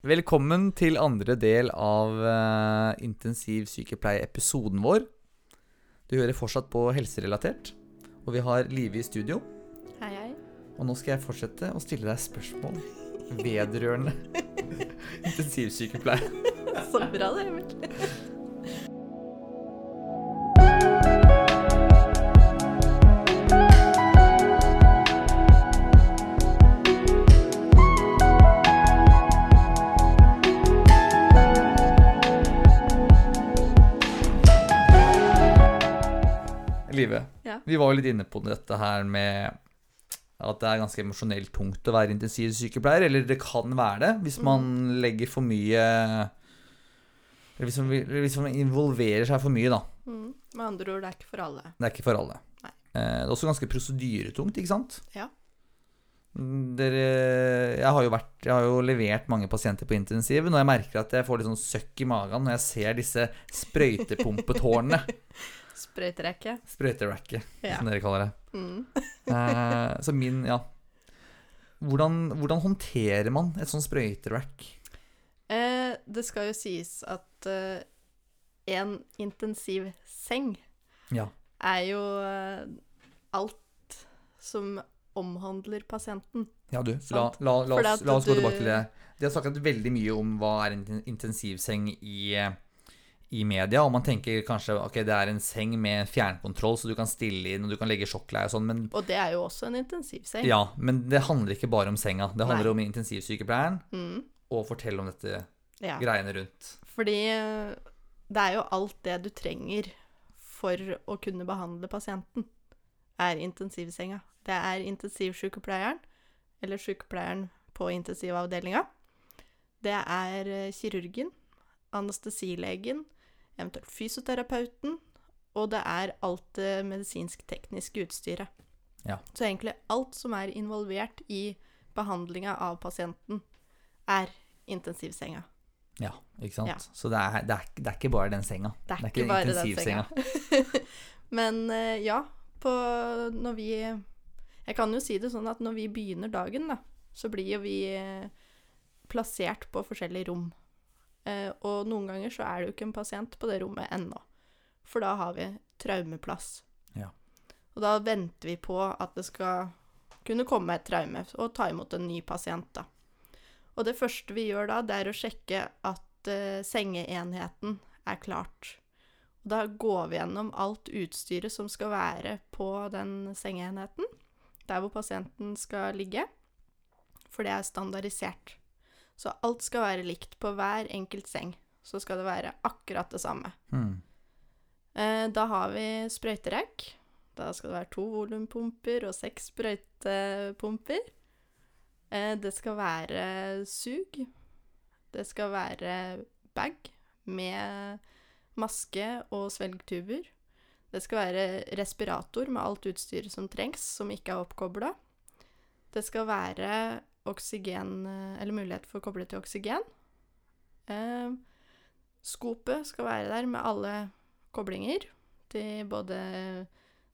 Velkommen til andre del av uh, intensivsykepleie-episoden vår. Du hører fortsatt på helserelatert, og vi har Live i studio. Hei, hei. Og nå skal jeg fortsette å stille deg spørsmål vedrørende intensivsykepleie. Så bra det, Emil. Vi var jo litt inne på dette her med at det er ganske emosjonelt tungt å være intensivsykepleier. Eller det kan være det, hvis man legger for mye Eller hvis man, hvis man involverer seg for mye, da. Mm. Med andre ord, det er ikke for alle. Det er ikke for alle. Nei. Eh, det er også ganske prosedyretungt, ikke sant? Ja. Mm, Dere Jeg har vært Jeg har jo levert mange pasienter på intensiven, og jeg merker at jeg får litt sånn søkk i magen når jeg ser disse sprøytepumpetårnene. Sprøyterekke. Sprøyterekke, Ja. som dere kaller det. Mm. Eh, så min Ja. Hvordan, hvordan håndterer man et sånt sprøyterack? Eh, det skal jo sies at eh, en intensivseng Ja. er jo eh, alt som omhandler pasienten. Ja, du. La, la, la, oss, la oss gå tilbake til det. De har snakket veldig mye om hva er en intensivseng i, eh, i media, og man tenker kanskje ok, det er en seng med fjernkontroll, så du kan stille inn og du kan legge sjokkleie og sånn, men Og det er jo også en intensivseng. ja, men det handler ikke bare om senga. Det handler Nei. om intensivsykepleieren Mm. og fortelle om dette ja. greiene rundt. Fordi eh, det er jo alt det du trenger for å kunne behandle pasienten, er intensivsenga. Det er intensivsykepleieren, eller sykepleieren på intensivavdelinga. Det er eh, kirurgen, anestesilegen, eventuelt fysioterapeuten, og det er alt det medisinsk-tekniske utstyret. Ja. Så egentlig alt som er involvert i behandlinga av pasienten, er intensivsenga. Ja, ikke sant? Ja. Så det er, det, er, det er ikke bare den senga. Det er, ikke bare den intensivsenga. senga. Men eh, ja, på når vi Jeg kan jo si det sånn at når vi begynner dagen, da, så blir jo vi eh, plassert på forskjellige rom. Eh, og noen ganger så er det jo ikke en pasient på det rommet ennå. For da har vi traumeplass. Ja. Og da venter vi på at det skal kunne komme et traume og ta imot en ny pasient, da. Og det første vi gjør da, det er å sjekke at eh, sengeenheten er klart. Og da går vi gjennom alt utstyret som skal være på den sengeenheten, der hvor pasienten skal ligge, for det er standardisert. Så alt skal være likt på hver enkelt seng. Så skal det være akkurat det samme. Mm. Eh, da har vi sprøyterekk. Da skal det være to volumpumper og seks sprøytepumper. Eh, det skal være sug. Det skal være bag med maske og svelgtuber. Det skal være respirator med alt utstyret som trengs, som ikke er oppkobla. Det skal være oksygen, eh, eller mulighet for å koble til oksygen. Eh, skopet skal være der med alle koblinger til både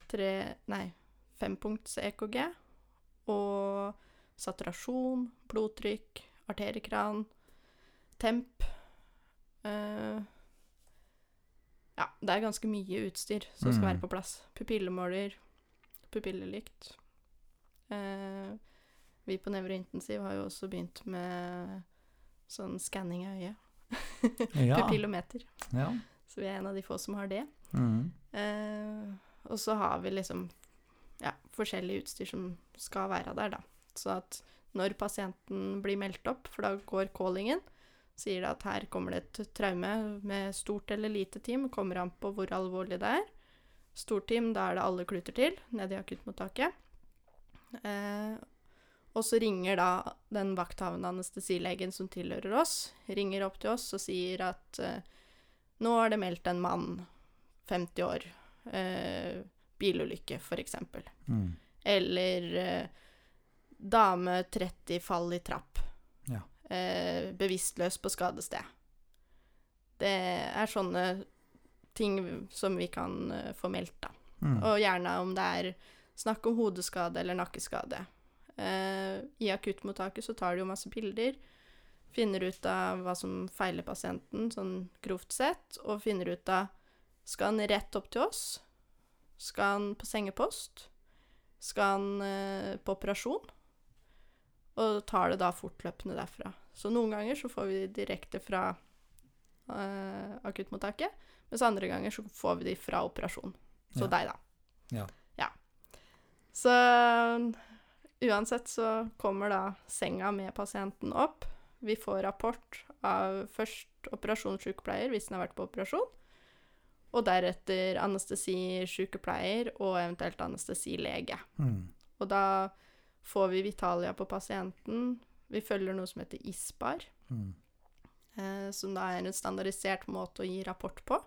tre, nei, fempunkts EKG og saturasjon, blodtrykk, arteriekran, temp. eh, ja, det er ganske mye utstyr som skal Mm. være på plass. Pupillemåler, pupillelykt. Eh, vi på nevrointensiv har jo også begynt med sånn skanning av øyet. Ja. Pupillometer. ja. Så vi er en av de få som har det. Mm. Eh, og så har vi liksom ja, forskjellig utstyr som skal være der, da. Så at når pasienten blir meldt opp, for da går callingen, sier det at her kommer det et traume med stort eller lite team, kommer an på hvor alvorlig det er. Stort team, da er det alle kluter til, nede i akuttmottaket. Eh, og så ringer da den vakthavende anestesilegen som tilhører oss, ringer opp til oss og sier at eh, nå er det meldt en mann, 50 år, eh, bilulykke, eksempel. Hmm. Eller eh, dame 30 fall i trapp. Ja. Eh, bevisstløs på skadested. Det er sånne ting som vi kan eh, få meldt, da. Mm. Og gjerne om det er snakk om hodeskade eller nakkeskade. Eh, I akuttmottaket så tar de jo masse bilder. Finner ut av hva som feiler pasienten, sånn grovt sett, og finner ut av Skal han rett opp til oss? Skal han på sengepost? Skal han eh, på operasjon? Og tar det da fortløpende derfra. Så noen ganger så får vi direkte fra eh, akuttmottaket, mens andre ganger så får vi de fra operasjon. Så Ja. deg, da. Ja. ja. Så uansett så kommer da senga med pasienten opp. Vi får rapport av først operasjonssykepleier hvis den har vært på operasjon, og deretter anestesisykepleier og eventuelt anestesilege. Mm. Og da får vi Vitalia på pasienten. Vi følger noe som heter ISPAR, Mm. eh, som da er en standardisert måte å gi rapport på.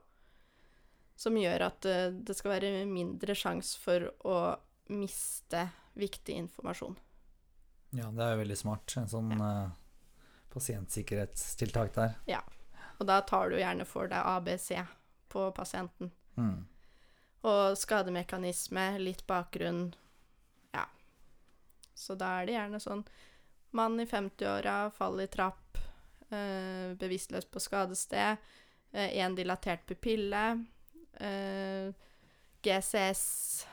Som gjør at eh, det skal være mindre sjanse for å miste viktig informasjon. Ja, det er jo veldig smart. En sånn eh, pasientsikkerhetstiltak der. Ja. Og da tar du gjerne for deg ABC på pasienten. Mm. Og skademekanisme, litt bakgrunn. Ja. Så da er det gjerne sånn mann i 50-åra, fall i trapp, eh, bevisstløs på skadested, én dilatert pupille, eh, GCS eh,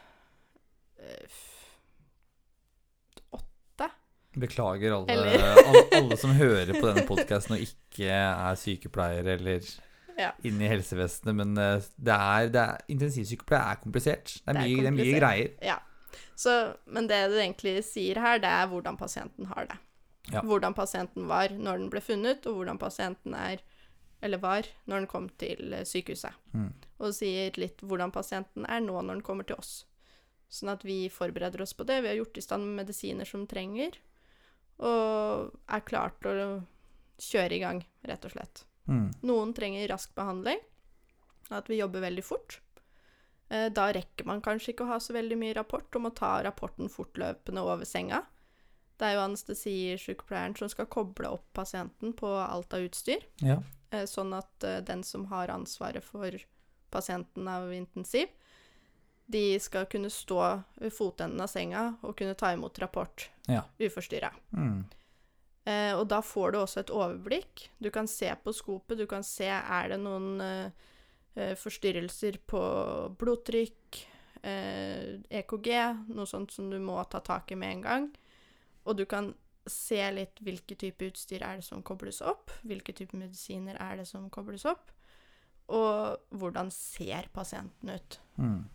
åtte. Beklager alle, alle, alle som hører på denne podkasten og ikke er sykepleiere eller Ja. inne i helsevesenet, men eh, det er, det er intensivsykepleie er komplisert. Det er, Det er mye, det er mye greier. Ja. Så, men det du egentlig sier her, det er hvordan pasienten har det. Ja. Hvordan pasienten var når den ble funnet, og hvordan pasienten er, eller var, når den kom til eh, sykehuset. Mm. Og sier litt hvordan pasienten er nå når den kommer til oss. Sånn at vi forbereder oss på det. Vi har gjort i stand medisiner som trenger, og er klart til å kjøre i gang, rett og slett. Mm. Noen trenger rask behandling, at vi jobber veldig fort. Eh, Da rekker man kanskje ikke å ha så veldig mye rapport, og må ta rapporten fortløpende over senga. Det er jo anestesisykepleieren som skal koble opp pasienten på alt av utstyr, Ja. eh, sånn at eh, den som har ansvaret for pasienten av intensiv, de skal kunne stå ved fotenden av senga og kunne ta imot rapport Ja. uforstyrra. Mm. Eh, og da får du også et overblikk. Du kan se på skopet, du kan se er det noen eh, eh, forstyrrelser på blodtrykk, eh, EKG, noe sånt som du må ta tak i med en gang. Og du kan se litt hvilke type utstyr er det som kobles opp, hvilke type medisiner er det som kobles opp, og hvordan ser pasienten ut. Mm.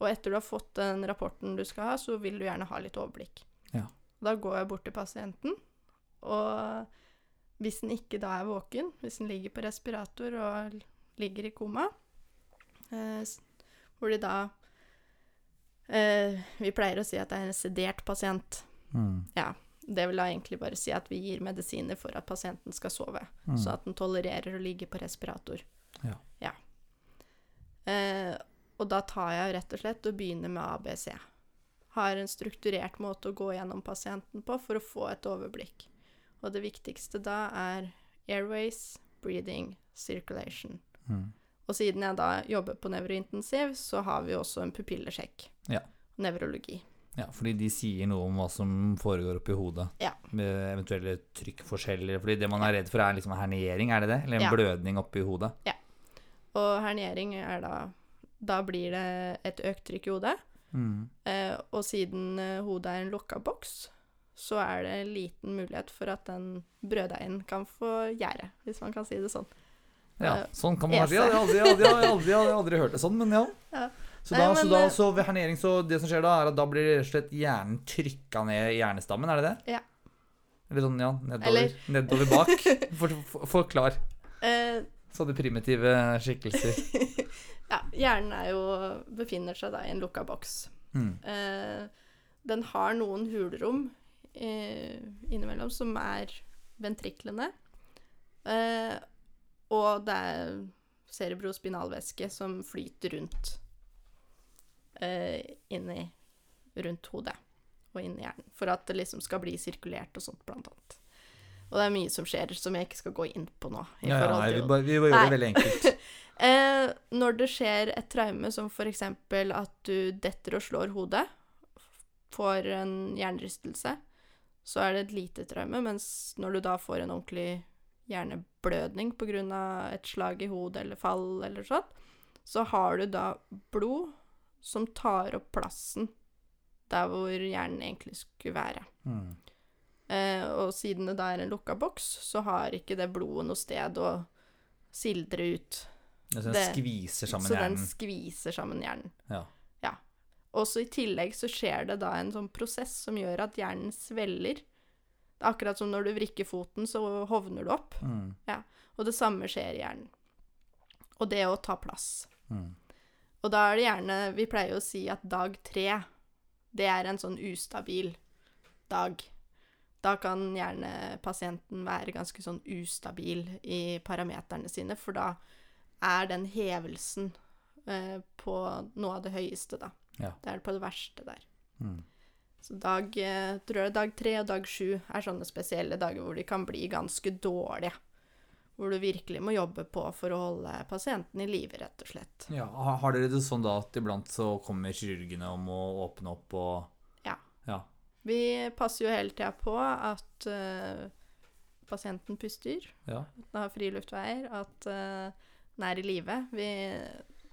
Og etter du har fått den rapporten du skal ha, så vil du gjerne ha litt overblikk. Ja. Da går jeg bort til pasienten, og hvis den ikke da er våken, hvis den ligger på respirator og ligger i koma, eh, hvor de da eh, Vi pleier å si at det er en sedert pasient. Mm. Det vil da egentlig bare si at vi gir medisiner for at pasienten skal sove, Mm. så at den tolererer å ligge på respirator. Ja. Eh, og da tar jeg rett og slett og begynner med ABC. Har en strukturert måte å gå gjennom pasienten på for å få et overblikk. Og det viktigste da er airways, breathing, circulation. Mm. Og siden jeg da jobber på nevrointensiv, så har vi også en pupillesjekk. Ja. Nevrologi. ja, fordi de sier noe om hva som foregår oppi hodet. Ja. Med eventuelle trykkforskjeller. Fordi det man er redd for, er liksom hernering, er det det? Eller en Ja. blødning oppi hodet? Ja. Og hernering er da Da blir det et økt trykk i hodet. Mm. Eh, og siden eh, hodet er en lukka boks, så er det en liten mulighet for at den brøddeigen kan få gjære, hvis man kan si det sånn. Ja, Eh, sånn kan man si. Jeg har aldri, hørt det sånn, men ja. Ja. Så, Nei, men, så, da, eh, så ved hernering, så det som skjer da, er at da blir rett og slett hjernen trykka ned i hjernestammen, er det det? Ja. Eller sånn, ja, nedover, nedover bak. For, for, forklar. Eh, Sånne primitive skikkelser. ja, hjernen er jo befinner seg da i en lukka boks. Mm. Eh, den har noen hulrom eh, innimellom som er ventriklene. Eh, og det er cerebrospinalvæske som flyter rundt eh, inni rundt hodet og inni hjernen. For at det liksom skal bli sirkulert og sånt, blant annet. Og det er mye som skjer som jeg ikke skal gå inn på nå. Ja, ja, nei, vi bare, vi bare gjør det veldig enkelt. Eh, når det skjer et traume som f.eks. at du detter og slår hodet, får en hjernerystelse, så er det et lite traume, mens når du da får en ordentlig hjerneblødning pga. et slag i hodet eller fall eller sånn, så har du da blod som tar opp plassen der hvor hjernen egentlig skulle være. Mm. Og siden det da er en lukka boks, så har ikke det blodet noe sted å sildre ut. Ja, så den Det- skviser sammen så den skviser sammen hjernen. Ja. Og så i tillegg så skjer det da en sånn prosess som gjør at hjernen sveller. Det er akkurat som når du vrikker foten, så hovner du opp. Mm. Og det samme skjer i hjernen. Og det å ta plass. Mm. Og da er det gjerne Vi pleier å si at dag tre, det er en sånn ustabil dag. Da kan gjerne pasienten være ganske sånn ustabil i parameterne sine, for da er den hevelsen eh, på noe av det høyeste, da. Ja. Det er på det verste der. Mm. Så dag, eh, tror jeg dag tre og dag sju er sånne spesielle dager hvor de kan bli ganske dårlige. Hvor du virkelig må jobbe på for å holde pasienten i live, rett og slett. Ja, Har dere det sånn da at iblant så kommer kirurgene om å åpne opp og. Vi passer jo hele tida på at uh, pasienten puster, ja. at den har frie luftveier, at uh, den er i live.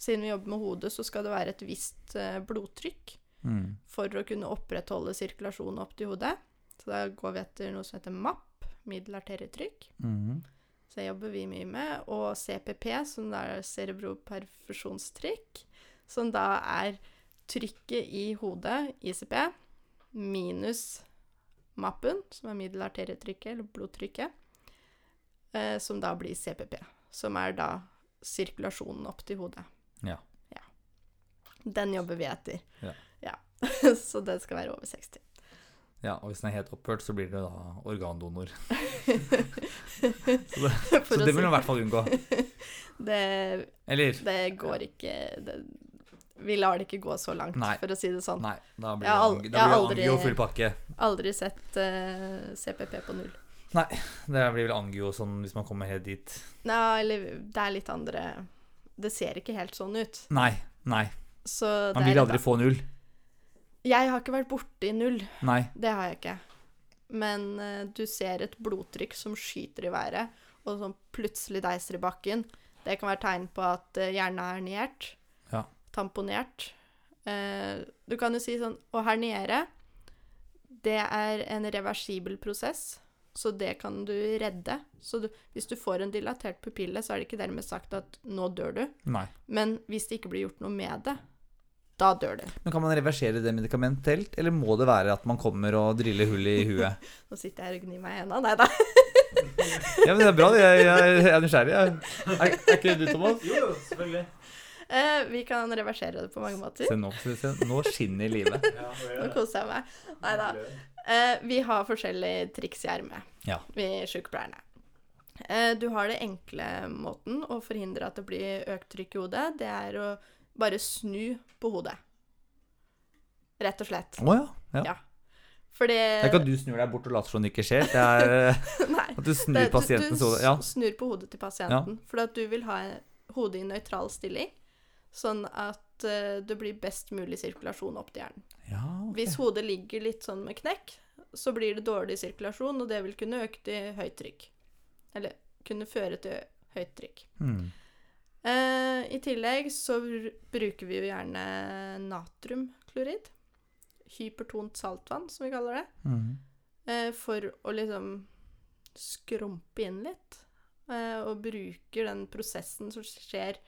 Siden vi jobber med hodet, så skal det være et visst uh, blodtrykk Mm. for å kunne opprettholde sirkulasjonen opp til hodet. Så da går vi etter noe som heter MAP, middelarterietrykk. Mm. Så det jobber vi mye med. Og CPP, som da er cerebroperfusjonstrykk, som da er trykket i hodet, ICP, minus mappen, som er middelarterietrykket, eller blodtrykket, eh, som da blir CPP. Som er da sirkulasjonen opp til hodet. Ja. ja. Den jobber vi etter. Ja. ja. Så den skal være over 60. ja, og hvis den er helt opphørt, så blir det da organdonor. For Så det vil man i hvert fall unngå. det, Eller det går ikke det, Vi lar det ikke gå så langt, Nei. for å si det sånn. Nei, da blir det angio full pakke. Aldri sett uh, CPP på null. Nei, Det blir vel angio sånn hvis man kommer helt dit. Nei, eller det er litt andre Det ser ikke helt sånn ut. Nei, nei. Så Man vil aldri da- få null. Jeg har ikke vært borti null. Nei. Det har jeg ikke. Men uh, du ser et blodtrykk som skyter i været, og som plutselig deiser i bakken. Det kan være tegn på at eh, hjernen er hernert. Tamponert. Eh, du kan jo si sånn Og her nede, det er en reversibel prosess. Så det kan du redde. Så du, hvis du får en dilatert pupille, så er det ikke dermed sagt at nå dør du. Nei. Men hvis det ikke blir gjort noe med det, da dør du. Men kan man reversere det medikamentelt, eller må det være at man kommer og driller hull i huet? Nå sitter jeg her og gnir meg i hendene. Nei da. Ja, men det er bra. Jeg, jeg, jeg er nysgjerrig. jeg. Er, er ikke du, Thomas? Jo, selvfølgelig. Eh, vi kan reversere det på mange måter. Se nå, se, nå skinner livet. Ja, Nå koser jeg meg. Nei da. Eh, vi har forskjellige triks i ermet, Ja. vi sykepleierne. Eh, du har det enkle måten å forhindre at det blir økt trykk i hodet. Det er å bare snu på hodet. Rett og slett. Å ja. ja. Ja. Fordi Det er ikke at du snur deg bort og later som det ikke skjer. Det er eh, Nei. at du snur Det- du- pasientens du hode. Ja. snur på hodet til pasienten. For at du vil ha hodet i nøytral stilling, sånn at uh, det blir best mulig sirkulasjon opp til hjernen. ja okay. Hvis hodet ligger litt sånn med knekk, så blir det dårlig sirkulasjon, og det vil kunne øke til høyt trykk. Eller kunne føre til høyt trykk. Hmm. Uh, I tillegg så bruker vi jo gjerne natriumklorid. Hypertont saltvann, som vi kaller det. Mm. Uh, for å liksom skrumpe inn litt. Uh, og bruker den prosessen som skjer,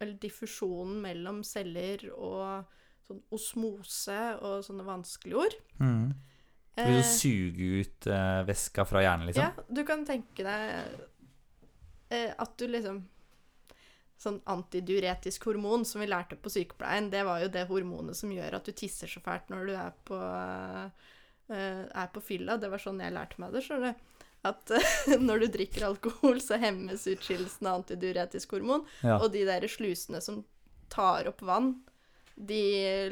eller diffusjonen mellom celler og sånn osmose og sånne vanskelige ord. Mm. Vil Eh, du suge ut eh, væska fra hjernen, liksom? Ja, du kan tenke deg eh, at du liksom Sånn antidiuretisk hormon som vi lærte på sykepleien, det var jo det hormonet som gjør at du tisser så fælt når du er på, eh, er på fylla. Det var sånn jeg lærte meg det, skjønner du. At eh, når du drikker alkohol, så hemmes utskillelsen av antidiuretisk hormon. Ja. Og de der slusene som tar opp vann, de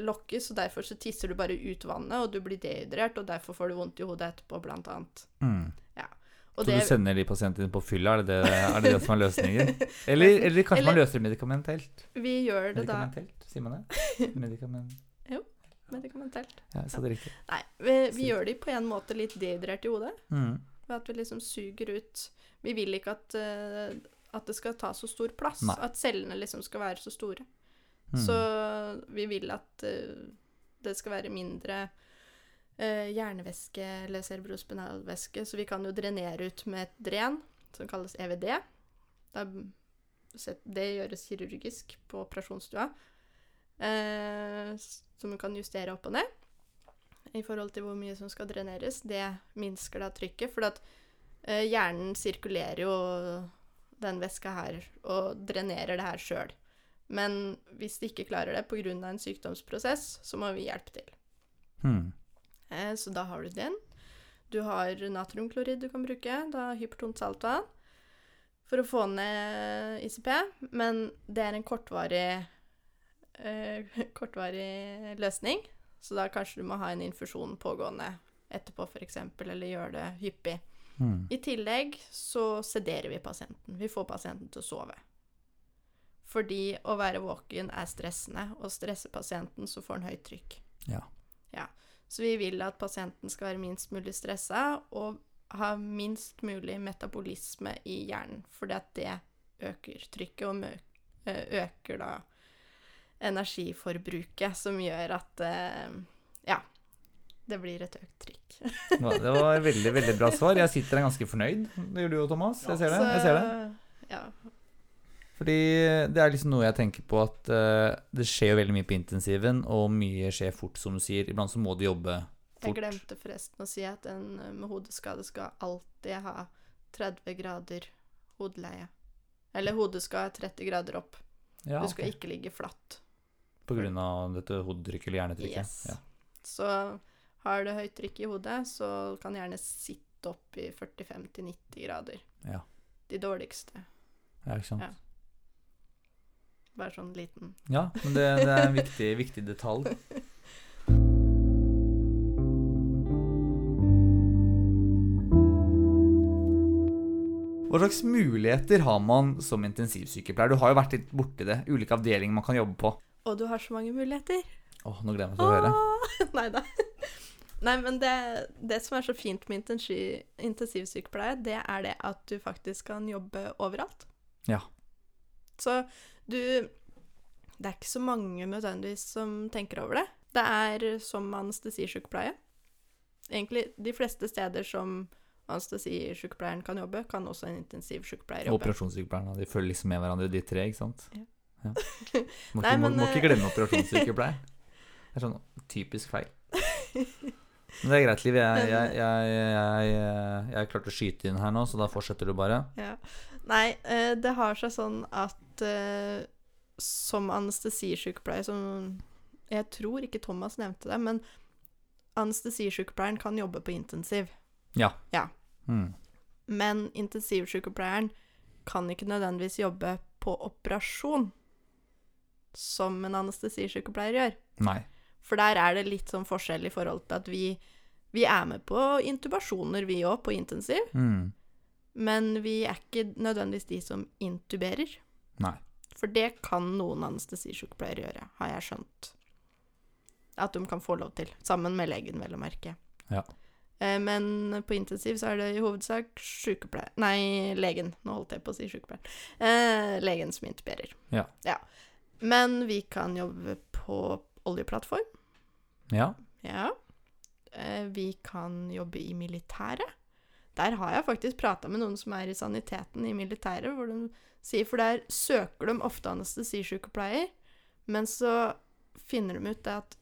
lokkes, og derfor så tisser du bare ut vannet, og du blir dehydrert, og derfor får du vondt i hodet etterpå, blant annet. Mm. Og Så det, du sender de pasientene på fylla? Er det det, er det, det som er løsningen? Eller, eller kanskje man løser det medikamentelt? vi gjør det da Medikamentelt, sier man det? Medikament... medikamentelt. Ja, sa det riktig. Nei, vi, vi gjør de på en måte litt dehydrert i hodet. Mm. Ved at vi liksom suger ut Vi vil ikke at, eh, at det skal ta så stor plass. Nei. At cellene liksom skal være så store. Mm. Så vi vil at eh, det skal være mindre eh, hjernevæske eller cerebrospinalvæske, så vi kan jo drenere ut med et dren som kalles EVD. Det gjøres kirurgisk på operasjonsstua. Eh, som vi kan justere opp og ned i forhold til hvor mye som skal dreneres. Det minsker da trykket, for at eh, hjernen sirkulerer jo den væska her og drenerer det her sjøl. Men hvis de ikke klarer det pga. en sykdomsprosess, så må vi hjelpe til. Hmm. Eh, så da har du den. Du har natriumklorid du kan bruke, da hypertont saltvann, for å få ned ICP. Men det er en kortvarig, eh, kortvarig løsning, så da kanskje du må ha en infusjon pågående etterpå, f.eks., eller gjøre det hyppig. Mm. I tillegg så sederer vi pasienten. Vi får pasienten til å sove. Fordi å være våken er stressende, og stresser pasienten, så får han høyt trykk. Ja. Ja. Så vi vil at pasienten skal være minst mulig stressa og ha minst mulig metabolisme i hjernen, fordi at det øker trykket og øker da energiforbruket, som gjør at eh, ja, det blir et økt trykk. Det var et veldig veldig bra svar. Jeg sitter her ganske fornøyd. Det gjør du jo, Thomas. Jeg ser det. Jeg ser det. Ja, Fordi det er liksom noe jeg tenker på at uh, det skjer jo veldig mye på intensiven, og mye skjer fort, som du sier. Iblant så må du jobbe fort. Jeg glemte forresten å si at en eh, med hodeskade skal alltid ha 30 grader hodeleie. Eller hodet skal ha 30 grader opp. Ja, Du skal okay. ikke ligge flatt. Av dette hodetrykket eller hjernetrykket. Yes. Ja. Så har du høyt trykk i hodet, så kan gjerne sitte opp i 45-90 grader. Ja. De dårligste. ja, ikke sant. Ja. Bare sånn liten Ja, men det, det er en viktig, viktig detalj. Hva slags muligheter har man som intensivsykepleier? Du har jo vært litt borti det. Ulike avdelinger man kan jobbe på. Og du har så mange muligheter. Åh, nå gleder jeg meg til å høre. Nei da. Nei, men det, det som er så fint med intensivsykepleie, det er det at du faktisk kan jobbe overalt. Ja. Så du Det er ikke så mange nødvendigvis som tenker over det. Det er som anestesisykepleie. Egentlig de fleste steder som anestesisykepleieren kan jobbe, kan også en intensivsykepleier jobbe. operasjonssykepleierne. De følger liksom med hverandre, de tre, ikke sant? Ja. Ja. Må, Nei, ikke, må, men, må ikke eh, glemme operasjonssykepleier. Det er sånn typisk feil. Men det er greit, Liv. Jeg, jeg, jeg, jeg, jeg er klar å skyte inn her nå, så da fortsetter du bare. Ja. Nei, eh, det har seg sånn at eh, som anestesisykepleier som Jeg tror ikke Thomas nevnte det, men anestesisykepleieren kan jobbe på intensiv. Ja. Ja. Mm. Men intensivsykepleieren kan ikke nødvendigvis jobbe på operasjon, som en anestesisykepleier gjør. Nei. For der er det litt sånn forskjell i forhold til at vi, vi er med på intubasjoner, vi òg, på intensiv. Mm. Men vi er ikke nødvendigvis de som intuberer. Nei. For det kan noen anestesisykepleiere gjøre, har jeg skjønt. At de kan få lov til. Sammen med legen, vel å merke. Ja. Eh, Men på intensiv så er det i hovedsak sykepleier Nei, legen. Nå holdt jeg på å si sykepleier. Eh, legen som intuberer. Ja. Ja. Men vi kan jobbe på oljeplattform. Ja. Ja. Eh, Vi kan jobbe i militæret. Der har jeg faktisk prata med noen som er i saniteten i militæret, hvor de sier For der søker de ofte anestesisykepleier, men så finner de ut at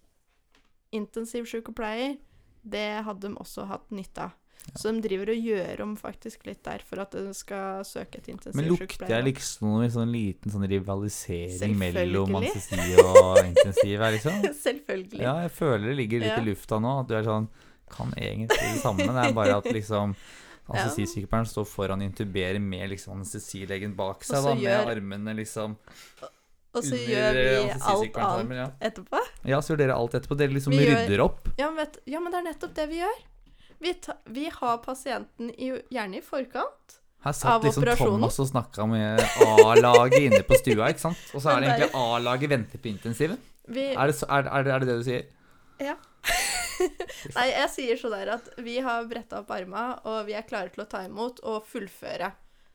intensivsykepleier, det hadde de også hatt nytte av. Ja. Så de driver og gjør om faktisk litt der for at de skal søke et Men lukter jeg liksom noen sånn liten sånn rivalisering mellom anestesi og intensiv her, liksom? Selvfølgelig. Ja, jeg føler det ligger litt Ja. i lufta nå. At du er sånn Kan egentlig det samme. Det er bare at liksom Anestesisykepleieren står foran og intuberer med liksom anestesilegen bak seg, da, med gjør- armene liksom Og så gjør vi alt annet. Ja. etterpå. ja, så gjør dere alt etterpå. Dere liksom Vi gjør- rydder opp. Ja men, vet, ja, men det er nettopp det vi gjør. Vi, ta, vi har pasienten i, gjerne i forkant. Her satt liksom. Thomas og snakka med A-laget inne på stua, ikke sant? Og så er det egentlig A-laget venter på intensiven. Vi, Er det, så, er, er, det, er det det du sier? Ja. Nei, jeg sier så der at vi har bretta opp arma, og vi er klare til å ta imot og fullføre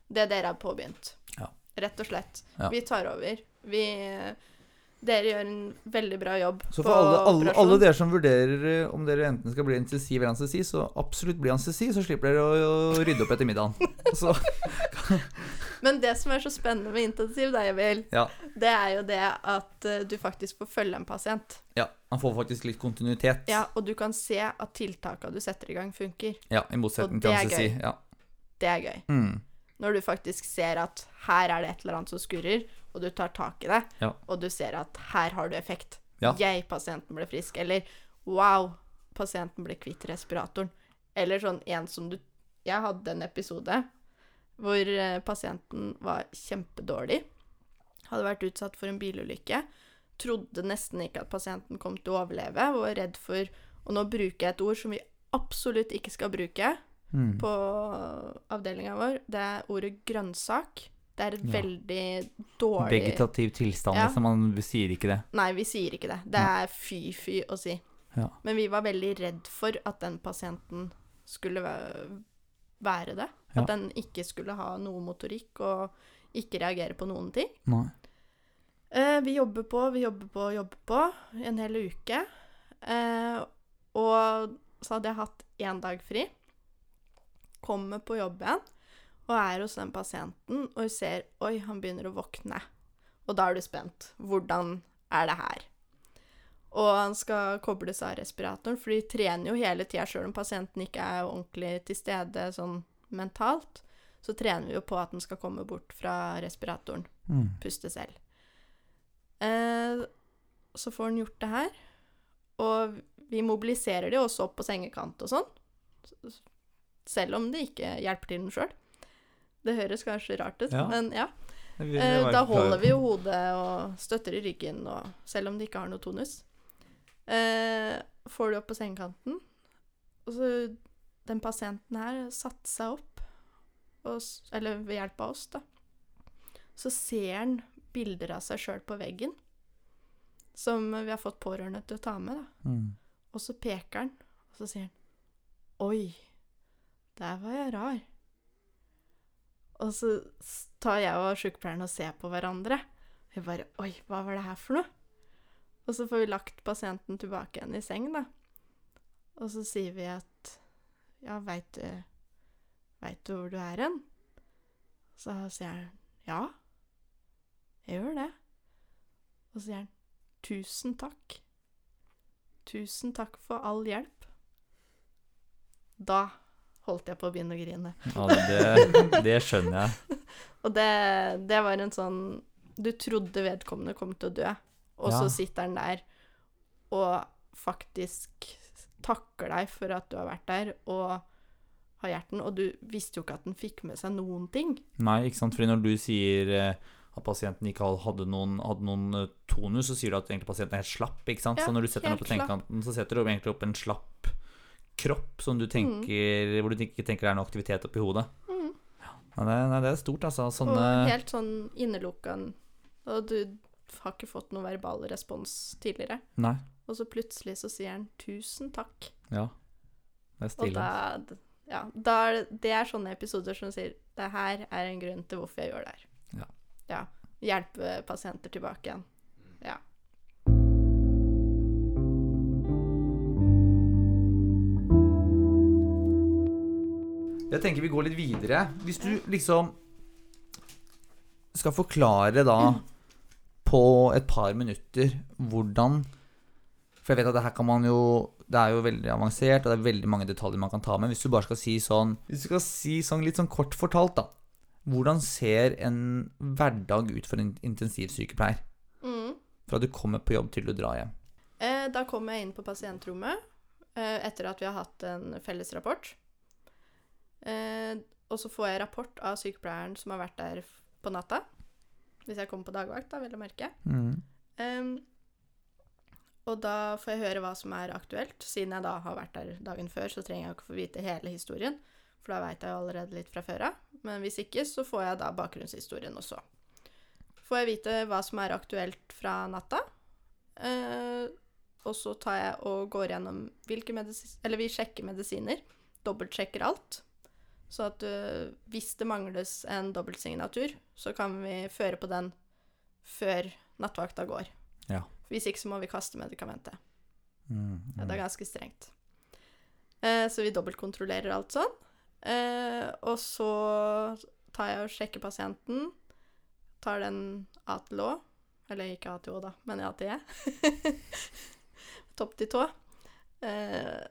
det dere har påbegynt. Ja. Rett og slett. Ja. Vi tar over. Vi Dere gjør en veldig bra jobb Så for alle, alle, alle dere som vurderer eh, om dere enten skal bli anestesi eller anestesi, så absolutt bli anestesi, så slipper dere å, å rydde opp etter middagen. Så, Men det som er så spennende med intensiv, da, Emil, ja, det er jo det at eh, du faktisk får følge en pasient. ja, Han får faktisk litt kontinuitet. Ja, og du kan se at tiltaka du setter i gang, funker. Ja, I motsetning til anestesi. Ja. Det er gøy. Mm. Når du faktisk ser at her er det et eller annet som skurrer, og du tar tak i det, Ja. og du ser at her har du effekt. Ja. Jeg, pasienten, ble frisk. Eller wow, pasienten ble kvitt respiratoren. Eller sånn en som du Jeg hadde en episode hvor eh, pasienten var kjempedårlig. Hadde vært utsatt for en bilulykke. Trodde nesten ikke at pasienten kom til å overleve. Var redd for Og nå bruker jeg et ord som vi absolutt ikke skal bruke Mm. på avdelinga vår, det er ordet grønnsak. Det er et Ja. veldig dårlig Vegetativ tilstand, Ja. liksom. Man sier ikke det. Nei, vi sier ikke det. Det er fy-fy å si. Ja. Men vi var veldig redd for at den pasienten skulle være det. At den ikke skulle ha noe motorikk og ikke reagere på noen ting. Nei. Eh, vi jobber på, vi jobber på, jobber på en hel uke. Eh, og så hadde jeg hatt én dag fri. Kommer på jobb igjen og er hos den pasienten og ser Oi, han begynner å våkne. Og da er du spent. Hvordan er det her? Og han skal kobles av respiratoren, for de trener jo hele tida, sjøl om pasienten ikke er ordentlig til stede sånn mentalt. Så trener vi jo på at den skal komme bort fra respiratoren Mm. puste selv. Eh, så får han gjort det her. Og vi mobiliserer det også opp på sengekant og sånn. Selv om det ikke hjelper til den sjøl. Det høres kanskje rart ut, Ja. men ja. Det Eh, da holder vi jo hodet og støtter i ryggen, og, selv om de ikke har noe tonus. Eh, får du opp på sengekanten. Og så Den pasienten her satte seg opp, og, eller ved hjelp av oss, da. Så ser han bilder av seg sjøl på veggen, som vi har fått pårørende til å ta med. da. Mm. Og så peker han, og så sier han Oi, der var jeg rar. Og så tar jeg og sykepleieren og ser på hverandre. Vi bare Oi, hva var det her for noe? Og så får vi lagt pasienten tilbake igjen i seng, da. Og så sier vi at Ja, veit du Veit du hvor du er hen? Så sier han ja. Jeg gjør det. Og så sier han tusen takk. Tusen takk for all hjelp. Da holdt jeg på å begynne å grine. Ja, det, det skjønner jeg. Og det, det var en sånn Du trodde vedkommende kom til å dø, og Ja. så sitter han der og faktisk takker deg for at du har vært der, og har hjerten, og du visste jo ikke at den fikk med seg noen ting. Nei, ikke sant. Fordi når du sier eh, at pasienten ikke hadde noen, hadde noen eh, tonus, så sier du at egentlig pasienten er helt slapp. ikke sant? Så når du setter den opp på tenkekanten, så setter du egentlig opp en slapp kropp som du tenker, hvor du ikke tenker det er noe aktivitet oppi hodet. Mm. Ja, det, det er stort, altså. Sånne Og helt sånn innelukka. Og du har ikke fått noen verbal respons tidligere. Nei. Og så plutselig så sier han 'tusen takk'. Ja. Det er da, ja, er det, det er sånne episoder som sier det her er en grunn til hvorfor jeg gjør det her. Ja. ja. Hjelpe pasienter tilbake igjen. Jeg tenker vi går litt videre. Hvis du liksom skal forklare da på et par minutter hvordan For jeg vet at det her kan man jo Det er jo veldig avansert, og det er veldig mange detaljer man kan ta med. Hvis du bare skal si sånn Hvis du skal si sånn litt sånn kort fortalt, da. Hvordan ser en hverdag ut for en intensivsykepleier? Mm. Fra du kommer på jobb til du drar hjem. Eh, da kommer jeg inn på pasientrommet eh, etter at vi har hatt en felles rapport. Eh, og så får jeg rapport av sykepleieren som har vært der på natta. Hvis jeg kommer på dagvakt, da, vil jeg merke. Em, og da får jeg høre hva som er aktuelt. Siden jeg da har vært der dagen før, så trenger jeg ikke få vite hele historien. For da veit jeg jo allerede litt fra før av. Men hvis ikke, så får jeg da bakgrunnshistorien også. Får jeg vite hva som er aktuelt fra natta. Eh, og så tar jeg og går gjennom hvilke medisiner Eller vi sjekker medisiner. Dobbeltsjekker alt. Så at øh, hvis det mangles en dobbeltsignatur, så kan vi føre på den før nattvakta går. Ja. Hvis ikke så må vi kaste medikamentet. Mm, Ja, det er mm. ganske strengt. Eh, så vi dobbeltkontrollerer alt sånn. Eh, og så tar jeg og sjekker pasienten. Tar den A til Å. Eller ikke A til Å, da, men A til E. Topp til tå. Eh,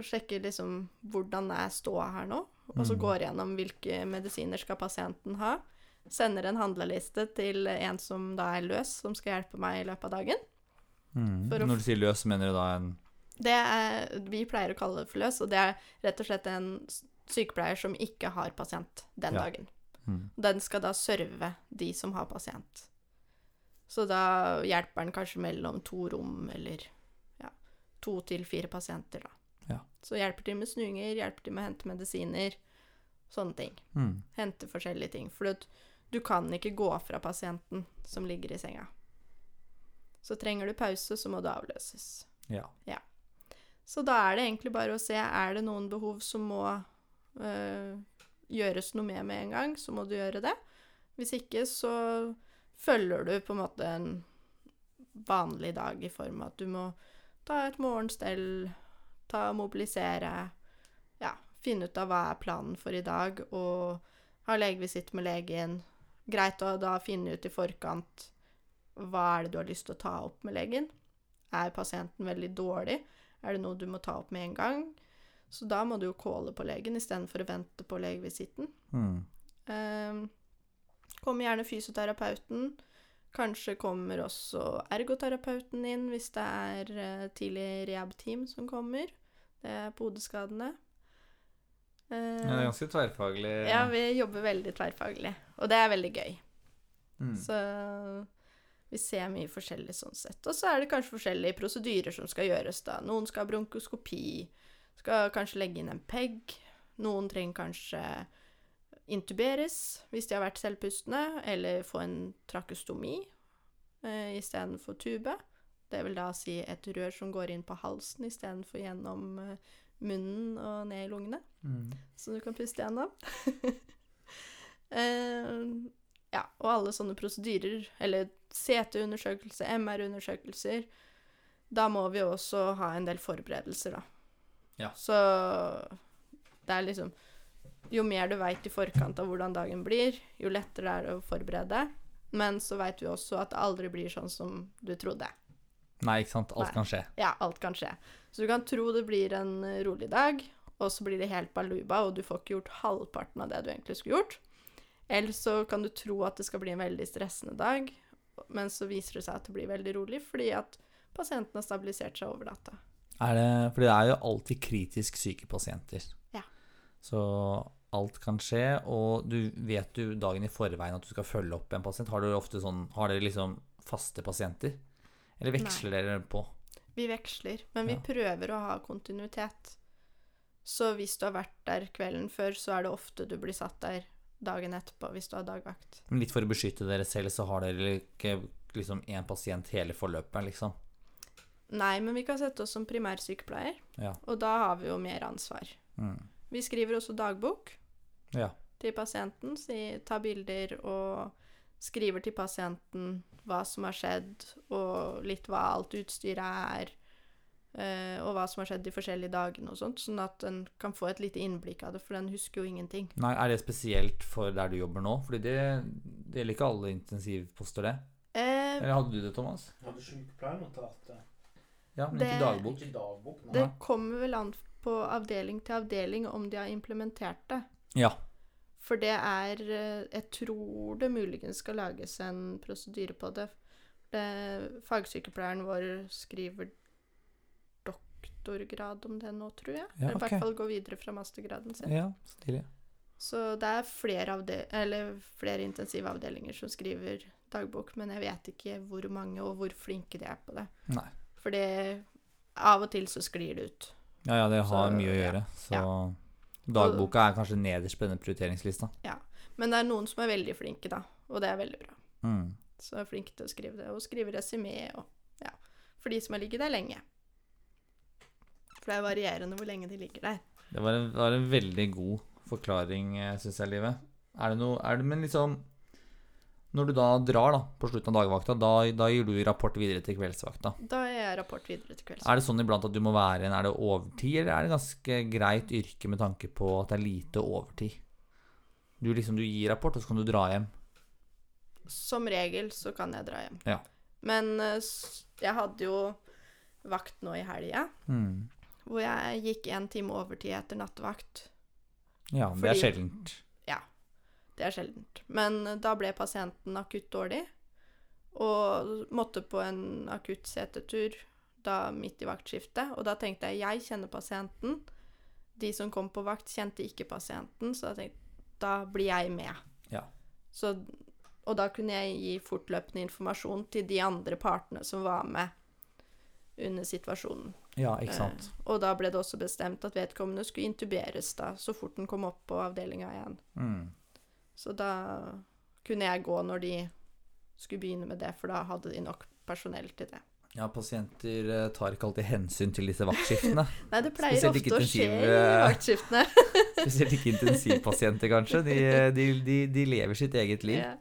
sjekker liksom hvordan er ståa her nå. Og så Mm. går gjennom hvilke medisiner skal pasienten ha. Sender en handleliste til en som da er løs, som skal hjelpe meg i løpet av dagen. Mm. Når du sier løs, mener du da en Det er, vi pleier å kalle det for løs, og det er rett og slett en sykepleier som ikke har pasient den Ja. dagen. mm. Den skal da serve de som har pasient. Så da hjelper den kanskje mellom to rom, eller ja, to til fire pasienter, da. Ja. Så hjelper til med snuinger, hjelper til med å hente medisiner, sånne ting. Mm. Hente forskjellige ting. For du, du kan ikke gå fra pasienten som ligger i senga. Så trenger du pause, så må du avløses. Ja. Så da er det egentlig bare å se er det noen behov som må øh, gjøres noe med med en gang, så må du gjøre det. Hvis ikke så følger du på en måte en vanlig dag i form av at du må ta et morgenstell, ta og mobilisere, ja, finne ut av hva er planen for i dag, og ha legevisitt med legen. Greit å da finne ut i forkant hva er det du har lyst til å ta opp med legen. Er pasienten veldig dårlig? Er det noe du må ta opp med en gang? Så da må du jo calle på legen istedenfor å vente på legevisitten. Mm. Um, kommer gjerne fysioterapeuten. Kanskje kommer også ergoterapeuten inn hvis det er uh, tidlig rehab-team som kommer. Det er på hodeskadene. Ja, Eh, det er ganske tverrfaglig. ja, vi jobber veldig tverrfaglig, og det er veldig gøy. mm. Så vi ser mye forskjellig sånn sett. Og så er det kanskje forskjellige prosedyrer som skal gjøres, da. Noen skal ha bronkoskopi, skal kanskje legge inn en PEG. Noen trenger kanskje intuberes hvis de har vært selvpustende, eller få en trakeostomi eh, istedenfor tube. Det vil da si et rør som går inn på halsen istedenfor gjennom eh, munnen og ned i lungene Mm. så du kan puste gjennom. uh, ja, og alle sånne prosedyrer, eller CT-undersøkelse, MR-undersøkelser, da må vi også ha en del forberedelser, da. Ja. Så det er liksom Jo mer du veit i forkant av hvordan dagen blir, jo lettere er det å forberede. Men så veit vi også at det aldri blir sånn som du trodde. Nei, ikke sant. Alt Nei. kan skje. Ja, alt kan skje. Så du kan tro det blir en eh, rolig dag, og så blir det helt baluba, og du får ikke gjort halvparten av det du egentlig skulle gjort. Eller så kan du tro at det skal bli en veldig stressende dag, men så viser det seg at det blir veldig rolig fordi at pasienten har stabilisert seg over data. Er det, fordi det er jo alltid kritisk syke pasienter. Ja. Så alt kan skje, og du vet jo dagen i forveien at du skal følge opp en pasient. Har ofte sånn Har dere liksom faste pasienter? Eller veksler dere på? Vi veksler, men vi Ja. prøver å ha kontinuitet. Så hvis du har vært der kvelden før, så er det ofte du blir satt der dagen etterpå hvis du har dagvakt. Men litt for å beskytte dere selv, så har dere ikke liksom én pasient hele forløpet, liksom. Nei, men vi kan sette oss som primærsykepleier, Ja. og da har vi jo mer ansvar. Mm. Vi skriver også dagbok Ja. til pasienten, si, tar bilder og skriver til pasienten hva som har skjedd, og litt hva alt utstyret er, eh, og hva som har skjedd de forskjellige dagene og sånt, sånn at den kan få et lite innblikk av det, for den husker jo ingenting. Nei, er det spesielt for der du jobber nå? Fordi det, det gjelder ikke alle intensivposter, det. Eh, Eller hadde du det, Thomas? Hadde sykepleiernotat eh, Ja, men Det- ikke dagbok. Ikke dagbok, det kommer vel an på avdeling til avdeling om de har implementert det. Ja. For det er eh, Jeg tror det muligens skal lages en prosedyre på det. det. Fagsykepleieren vår skriver doktorgrad om det nå, tror jeg. Ja, Eller i hvert fall gå videre fra mastergraden sin. ja stilig. Så det er flere, eller flere intensivavdelinger som skriver dagbok, men jeg vet ikke hvor mange og hvor flinke de er på det. Nei. Fordi Av og til så sklir det ut. Ja, ja, det har Så, mye å ja. gjøre. Så dagboka er kanskje nederst på denne prioriteringslista. Ja. Men det er noen som er veldig flinke, da, og det er veldig bra. Mm. Så er flinke til å skrive det, og skrive resymé og ja, for de som har ligget der lenge. For det er varierende hvor lenge de ligger der. Det var en, var en veldig god forklaring, syns jeg, Livet. Er det noe er det, Men liksom Når du da drar da, på slutten av dagvakta, da, da gir du rapport videre til kveldsvakta. Da gir jeg rapport videre til kveldsvakta. Er det sånn iblant at du må være en Er det overtid, eller er det ganske greit yrke med tanke på at det er lite overtid? Du liksom du gir rapport, og så kan du dra hjem. Som regel så kan jeg dra hjem. Ja. Men eh, jeg hadde jo vakt nå i helga, Mm. hvor jeg gikk en time overtid etter nattevakt. Ja, det er sjeldent. Det er sjeldent. Men eh, da ble pasienten akutt dårlig, og måtte på en akutt setetur da midt i vaktskiftet. Og da tenkte jeg jeg kjenner pasienten. De som kom på vakt, kjente ikke pasienten, så da tenkte jeg da blir jeg med. Ja. Så, og da kunne jeg gi fortløpende informasjon til de andre partene som var med under situasjonen. Ja, ikke sant. Eh, og da ble det også bestemt at vedkommende skulle intuberes da, så fort den kom opp på avdelinga igjen. Mm. Så da kunne jeg gå når de skulle begynne med det, for da hadde de nok personell til det. Ja, pasienter eh, tar ikke alltid hensyn til disse vaktskiftene. Nei, det pleier Spesielt ofte å skje i eh, vaktskiftene. Spesielt ikke intensivpasienter, kanskje. De, de, de, de lever sitt eget liv, Ja.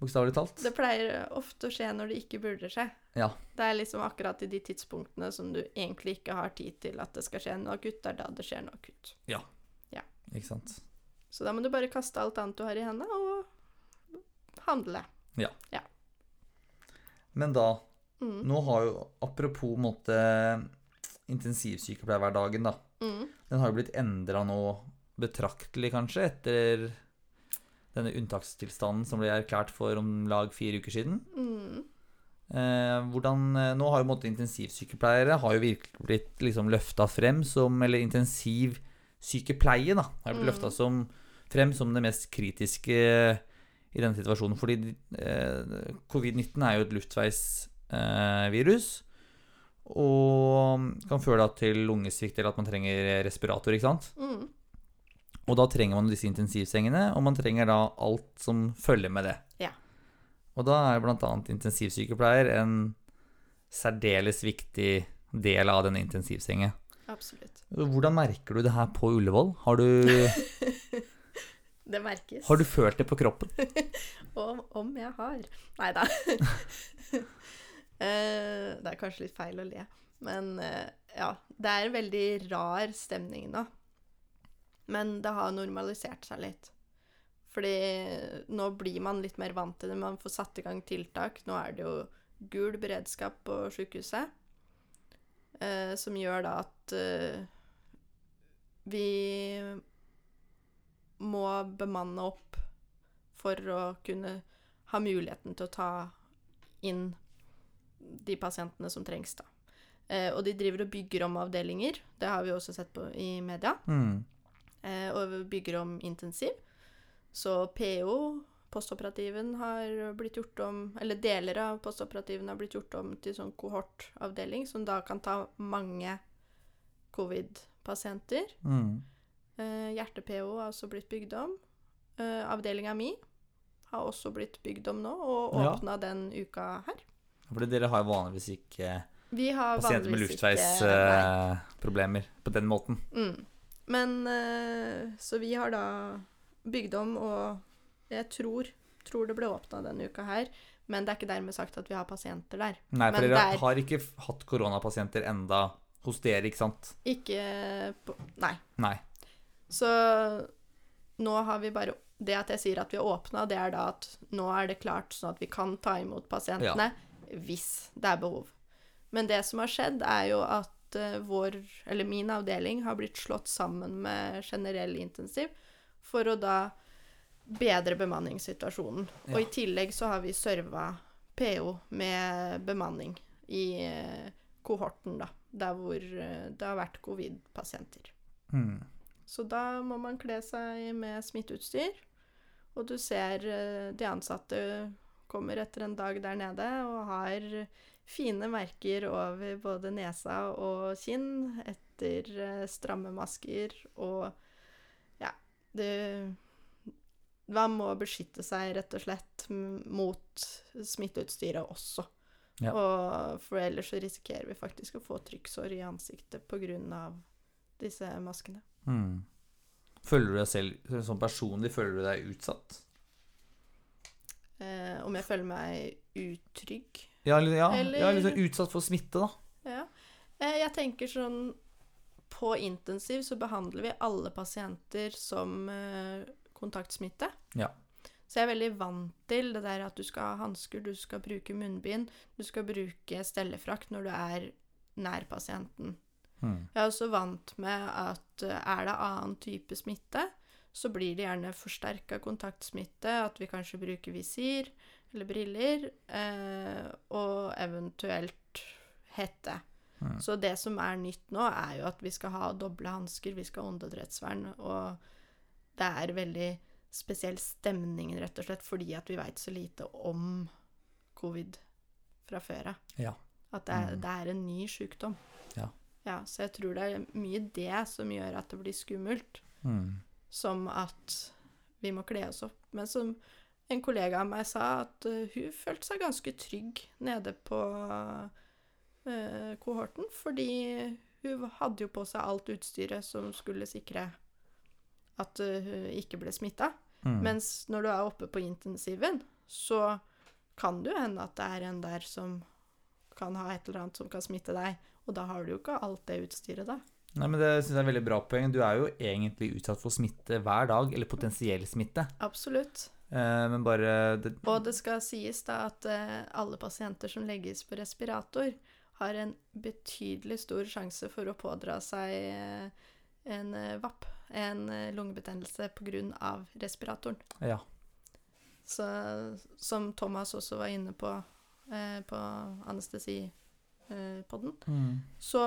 bokstavelig talt. Det pleier ofte å skje når det ikke burde skje. Ja. Det er liksom akkurat i de tidspunktene som du egentlig ikke har tid til at det skal skje noe akutt, det er da det skjer noe akutt. Ja, Ikke sant. Så da må du bare kaste alt annet du har i hendene, og handle. Ja. Men da, Mm. nå har jo Apropos måte intensivsykepleierhverdagen, da. Mm. Den har jo blitt endra nå betraktelig, kanskje, etter denne unntakstilstanden som ble erklært for om lag fire uker siden. Mm. Eh, hvordan, eh, nå har jo måte intensivsykepleiere har jo virkelig blitt liksom løfta frem som Eller intensivsykepleie, da. Har blitt Mm. løfta som, frem som det mest kritiske i denne situasjonen. Fordi eh, covid-19 er jo et luftveisvirus. Eh, og kan føre da til lungesvikt eller at man trenger respirator, ikke sant. Mm. Og da trenger man disse intensivsengene, og man trenger da alt som følger med det. Ja. Og da er bl.a. intensivsykepleier en særdeles viktig del av denne intensivsengen. Absolutt. Hvordan merker du det her på Ullevål? Har du, Det merkes. har du følt det på kroppen? Om, om jeg har. Nei da. Eh, det er kanskje litt feil å le, men eh, ja. Det er en veldig rar stemning nå. Men det har normalisert seg litt. Fordi nå blir man litt mer vant til det. Man får satt i gang tiltak. Nå er det jo gul beredskap på sykehuset. Eh, som gjør da at eh, vi må bemanne opp for å kunne ha muligheten til å ta inn de pasientene som trengs, da. Eh, og de driver og bygger om avdelinger. Det har vi også sett på i media. Mm. Eh, og bygger om intensiv. Så PO, postoperativen, har blitt gjort om Eller deler av postoperativen har blitt gjort om til sånn kohortavdeling, som da kan ta mange covid-pasienter. Mm. Eh, Hjerte-PO har også blitt bygd om. Eh, Avdelinga mi har også blitt bygd om nå, og Ja. den uka her. Fordi dere har vanligvis ikke Vi har pasienter med vanligvis luftveisproblemer på den måten. Mm. Men eh, Så vi har da bygd om, og jeg tror, tror det ble åpna denne uka her. Men det er ikke dermed sagt at vi har pasienter der. Nei, for Men dere der- har ikke hatt koronapasienter enda hos dere, ikke sant? Ikke på Nei. Nei. Så nå har vi bare Det at jeg sier at vi har åpna, det er da at nå er det klart sånn at vi kan ta imot pasientene hvis det er behov. Men det som har skjedd, er jo at eh, vår, eller min avdeling, har blitt slått sammen med generell intensiv for å da bedre bemanningssituasjonen. Og i tillegg så har vi serva PO med bemanning i eh, kohorten, da. Der hvor eh, det har vært covid-pasienter. Mm. Så da må man kle seg med smitteutstyr. Og du ser eh, de ansatte kommer etter en dag der nede og har fine merker over både nesa og kinn etter stramme masker og Ja, det Man må beskytte seg rett og slett mot smitteutstyret også. Ja. Og for ellers så risikerer vi faktisk å få trykksår i ansiktet pga. disse maskene. Mm. Føler du deg selv sånn personlig føler du deg utsatt? Eh, om jeg føler meg utrygg? Ja, ja, Eller- ja, liksom utsatt for smitte, da. Ja. Eh, jeg tenker sånn På intensiv så behandler vi alle pasienter som eh, kontaktsmitte. Ja. Så jeg er veldig vant til det der at du skal ha hansker, du skal bruke munnbind, du skal bruke stellefrakt når du er nær pasienten. Mm. Jeg er også vant med at eh, er det annen type smitte, så blir det gjerne forsterka kontaktsmitte, at vi kanskje bruker visir eller briller, eh, og eventuelt hette. Mm. Så det som er nytt nå, er jo at vi skal ha doble hansker, vi skal ha åndedrettsvern, og det er veldig spesiell stemning, rett og slett, fordi at vi veit så lite om covid fra før av. Ja. At det er, Mm. det er en ny sjukdom. Ja. ja. Så jeg tror det er mye det som gjør at det blir skummelt, Mm. som at vi må kle oss opp. Men som en kollega av meg sa, at eh, hun følte seg ganske trygg nede på uh, kohorten, fordi hun hadde jo på seg alt utstyret som skulle sikre at eh, hun ikke ble smitta. Mm. Mens når du er oppe på intensiven, så kan det jo hende at det er en der som kan ha et eller annet som kan smitte deg, og da har du jo ikke alt det utstyret, da. Nei, men Det synes jeg er et veldig bra poeng. Du er jo egentlig utsatt for smitte hver dag, eller potensiell smitte. Absolutt. Eh, men bare det, Og det skal sies da at eh, alle pasienter som legges på respirator, har en betydelig stor sjanse for å pådra seg eh, en eh, VAP, en eh, lungebetennelse pga. respiratoren. Ja. Så, som Thomas også var inne på eh, på anestesipodden, Mm. så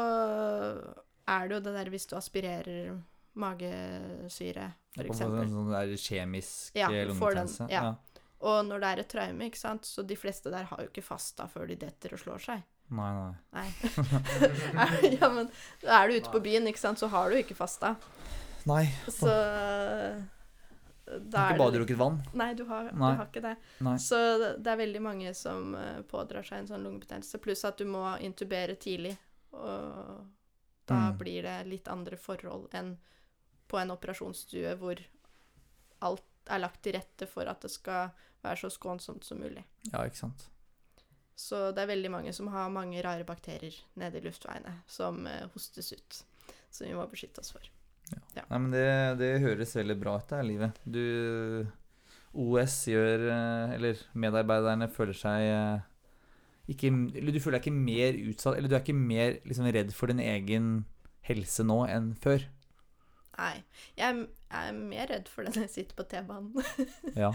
er det jo det der hvis du aspirerer magesyre, f.eks. en sånn der kjemisk Ja, lungebetennelse? den, lungebetennelse. ja. Og når det er et traume, ikke sant, så de fleste der har jo ikke fasta før de detter og slår seg. Nei, nei. Nei. ja, men er du ute på byen, ikke sant, så har du ikke fasta. Nei. Så da Ikke er det badedrukket vann. Nei, du har, Nei. du har ikke det. Nei. Så det- det er veldig mange som eh, pådrar seg en sånn lungebetennelse, pluss at du må intubere tidlig. Og da Mm. blir det litt andre forhold enn på en operasjonsstue hvor alt er lagt til rette for at det skal være så skånsomt som mulig. Ja, ikke sant. Så det er veldig mange som har mange rare bakterier nede i luftveiene som eh, hostes ut. Som vi må beskytte oss for. Nei, men det, det høres veldig bra ut, det her livet. Du OS gjør eh, Eller medarbeiderne føler seg eh, ikke Eller du føler deg ikke mer utsatt Eller du er ikke mer liksom, redd for din egen helse nå enn før. Nei. Jeg er, jeg er mer redd for det når jeg sitter på T-banen, Ja,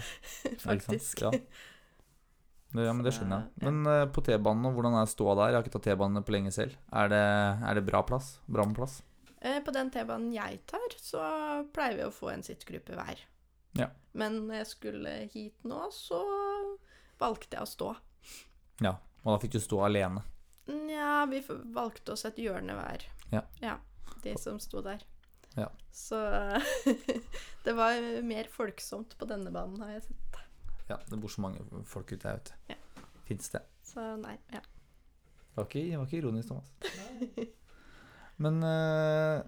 faktisk. Ja. Det- ja, men det skjønner jeg. Ja. Men eh, på T-banen, hvordan er ståa der? Jeg har ikke tatt T-bane på lenge selv. Er det, er det bra plass? Bra med plass? Eh, På den T-banen jeg tar, så pleier vi å få en sittgruppe hver. Ja. Men når jeg skulle hit nå, så valgte jeg å stå. Ja. Og da fikk du stå alene. Nja, vi valgte oss et hjørne hver. Ja. ja de som sto der. Ja. Så det var mer folksomt på denne banen, har jeg sett. Ja, det bor så mange folk ute her, ute. Ja. Fins det. Så nei, ja. Det var ikke, det var ikke ironisk, Thomas. Men uh,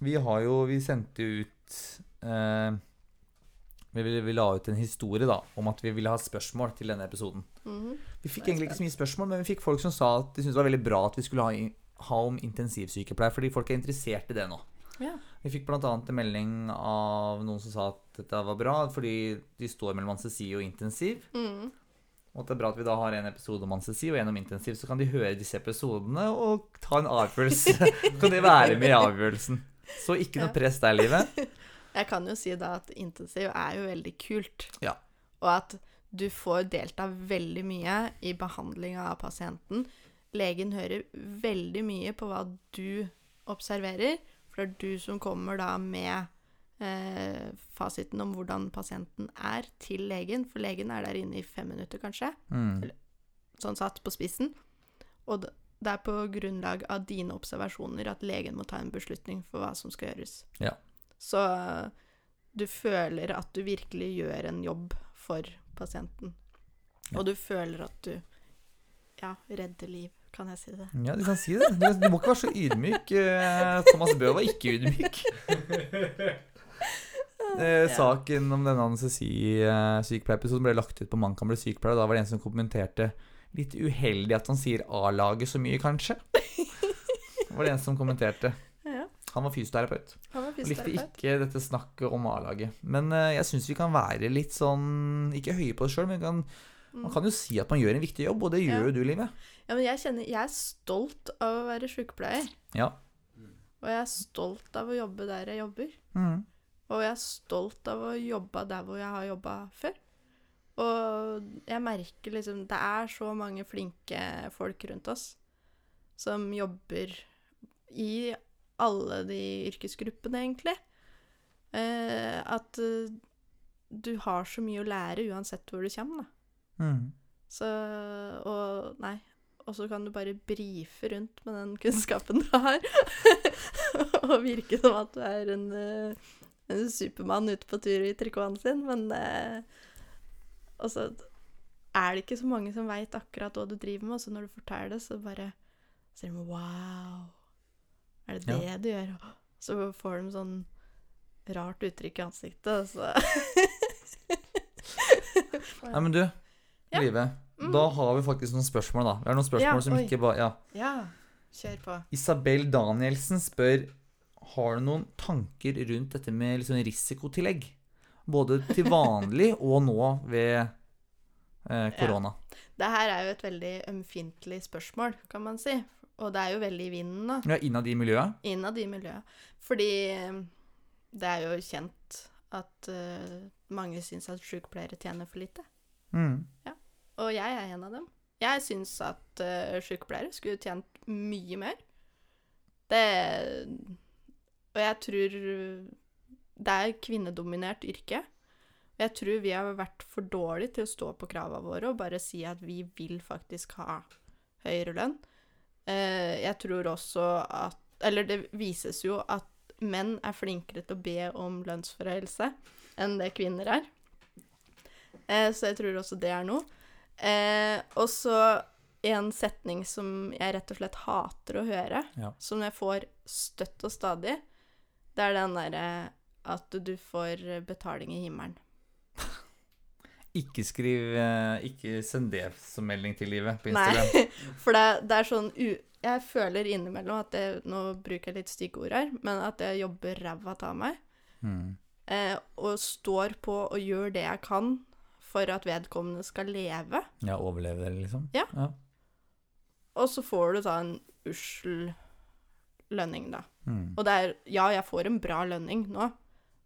vi har jo Vi sendte jo ut uh, vi, vi, vi la ut en historie da om at vi ville ha spørsmål til denne episoden. Mhm. Vi fikk egentlig ikke så mye spørsmål, men vi fikk folk som sa at de syntes det var veldig bra at vi skulle ha, ha om intensivsykepleier, fordi folk er interessert i det nå. ja. Vi fikk bl.a. en melding av noen som sa at dette var bra, fordi de står mellom anestesi og intensiv. Mhm. Og det er bra at vi da har en episode om anestesi og en om intensiv, så kan de høre disse episodene og ta en avgjørelse. Kan de være med i avgjørelsen. Så ikke noe press der, livet. Jeg kan jo si da at intensiv er jo veldig kult. Ja. Og at du får delta veldig mye i behandlinga av pasienten. Legen hører veldig mye på hva du observerer, for det er du som kommer da med eh, fasiten om hvordan pasienten er, til legen. For legen er der inne i fem minutter, kanskje. Mm. Sånn satt på spissen. Og det er på grunnlag av dine observasjoner at legen må ta en beslutning for hva som skal gjøres. Ja. Så du føler at du virkelig gjør en jobb for pasienten. Ja. Og du føler at du ja, redder liv, kan jeg si det. Ja, du kan si det. Du, du må ikke være så ydmyk. Eh, Thomas Bøe var ikke ydmyk. Eh, saken om denne anestesi-sykepleierepisoden ble lagt ut på Man kan bli sykepleier, og da var det en som kommenterte Litt uheldig at han sier A-laget så mye, kanskje. Det var det en som kommenterte. Han var fysioterapeut. han var Og likte ikke dette snakket om A-laget. Men eh, jeg syns vi kan være litt sånn Ikke høye på oss sjøl, men vi kan, man Mm. kan jo si at man gjør en viktig jobb, og det gjør jo du, Live. Ja, men jeg kjenner Jeg er stolt av å være sykepleier. Ja. Og jeg er stolt av å jobbe der jeg jobber. Mm. Og jeg er stolt av å jobbe der hvor jeg har jobba før. Og jeg merker liksom Det er så mange flinke folk rundt oss som jobber i alle de yrkesgruppene, egentlig. Eh, at eh, du har så mye å lære uansett hvor du kommer, da. Mm. Så Og nei. Og så kan du bare brife rundt med den kunnskapen du har. og virke som at du er en, uh, en supermann ute på tur i trikoten sin, men eh, Og så er det ikke så mange som veit akkurat hva du driver med, og så når du forteller det, så bare sier de Wow. Er det det Ja. du gjør? Så får de sånn rart uttrykk i ansiktet, så Nei, men du, Ja. Live. Mm. Da har vi faktisk noen spørsmål, da. Det er noen spørsmål Ja, som oi. ikke bare Ja. Ja, kjør på. Isabel Danielsen spør Har du noen tanker rundt dette med sånn risikotillegg. Både til vanlig og nå ved eh, korona. Det her er jo et veldig ømfintlig spørsmål, kan man si. Og det er jo veldig i vinden nå, Ja, innad i miljøet. innad i miljøet. Fordi eh, det er jo kjent at uh, mange syns at sykepleiere tjener for lite. Mm. Og jeg er en av dem. Jeg syns at uh, sykepleiere skulle tjent mye mer. Det Og jeg tror det er et kvinnedominert yrke. Og jeg tror vi har vært for dårlige til å stå på kravene våre og bare si at vi vil faktisk ha høyere lønn. Eh, jeg tror også at Eller det vises jo at menn er flinkere til å be om lønnsforhøyelse enn det kvinner er. Eh, så jeg tror også det er noe. Eh, og så en setning som jeg rett og slett hater å høre, Ja. som jeg får støtt og stadig, det er den derre at du får betaling i himmelen. Ikke skriv eh, Ikke send det som melding til livet på Instagram. Nei, for det, det er sånn u... Jeg føler innimellom at det Nå bruker jeg litt stygge ord her, men at jeg jobber ræva av meg. Mm. Eh, og står på og gjør det jeg kan for at vedkommende skal leve. Ja, overleve det liksom? Ja. ja. Og så får du da en ussel lønning, da. Mm. Og det er Ja, jeg får en bra lønning nå,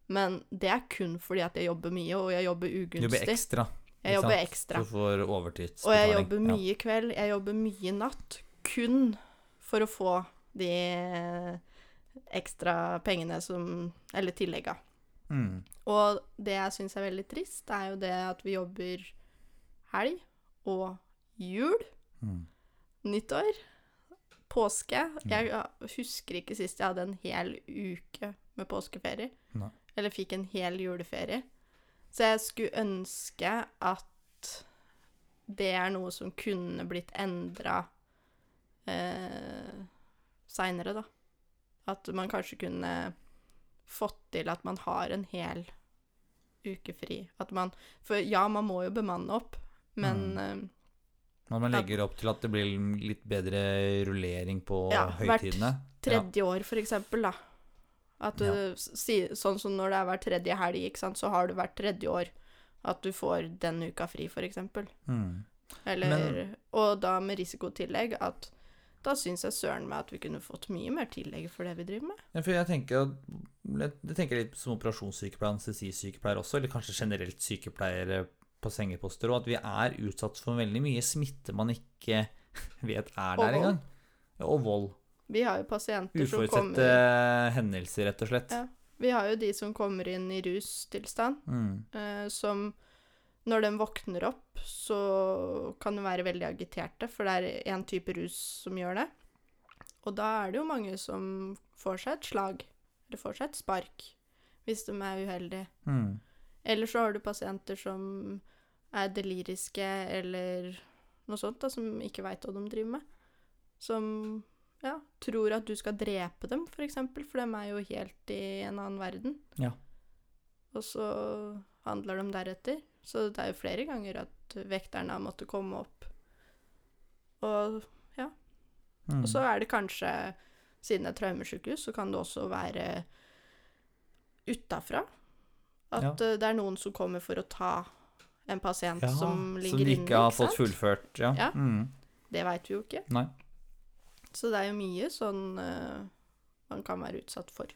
men det er kun fordi at jeg jobber mye, og jeg jobber ugunstig. jobber ekstra. Jeg jobber sant? ekstra. Så du får overtidsbetaling. Og jeg jobber Ja. mye kveld, jeg jobber mye natt, kun for å få de ekstra pengene som Eller tillegga. Mm. Og det jeg syns er veldig trist, er jo det at vi jobber helg og jul, Mm. nyttår, påske. Jeg husker ikke sist jeg hadde en hel uke med påskeferie. Nei. Eller fikk en hel juleferie. Så jeg skulle ønske at det er noe som kunne blitt endra eh, seinere, da. At man kanskje kunne fått til at man har en hel uke fri. At man For ja, man må jo bemanne opp, men eh, At man legger opp til at det blir litt bedre rullering på Ja, hvert tredje tredje år, for eksempel, da. At du, Ja. sånn som når det er hver tredje helg, ikke sant, så har du hvert tredje år at du får den uka fri, for eksempel. Mm. Eller, Men- og da med risikotillegg at da syns jeg søren meg at vi kunne fått mye mer tillegg for det vi driver med. Ja, for jeg tenker, jeg tenker litt som operasjonssykepleier, anestesisykepleier også, eller kanskje generelt sykepleiere på sengeposter, og at vi er utsatt for veldig mye smitte man ikke vet er der engang. Og vold. Vi har jo pasienter som Uforutsette hendelser, rett og slett. Ja. Vi har jo de som kommer inn i rustilstand, Mm. eh, som når de våkner opp, så kan de være veldig agiterte, for det er en type rus som gjør det. Og da er det jo mange som får seg et slag, eller får seg et spark, hvis de er uheldige. Mm. Eller så har du pasienter som er deliriske, eller noe sånt, da, som ikke veit hva de driver med. Som ja, tror at du skal drepe dem, for eksempel, for de er jo helt i en annen verden. Ja. Og så handler de deretter. Så det er jo flere ganger at vekterne har måttet komme opp. Og Mm. og så er det kanskje, siden det er traumesykehus, så kan det også være utafra. At Ja. eh, det er noen som kommer for å ta en pasient ja, som ligger som inne. ikke har fått fullført. Ja. Ja. Mm. Det veit vi jo ikke. Nei. Så det er jo mye sånn uh, man kan være utsatt for.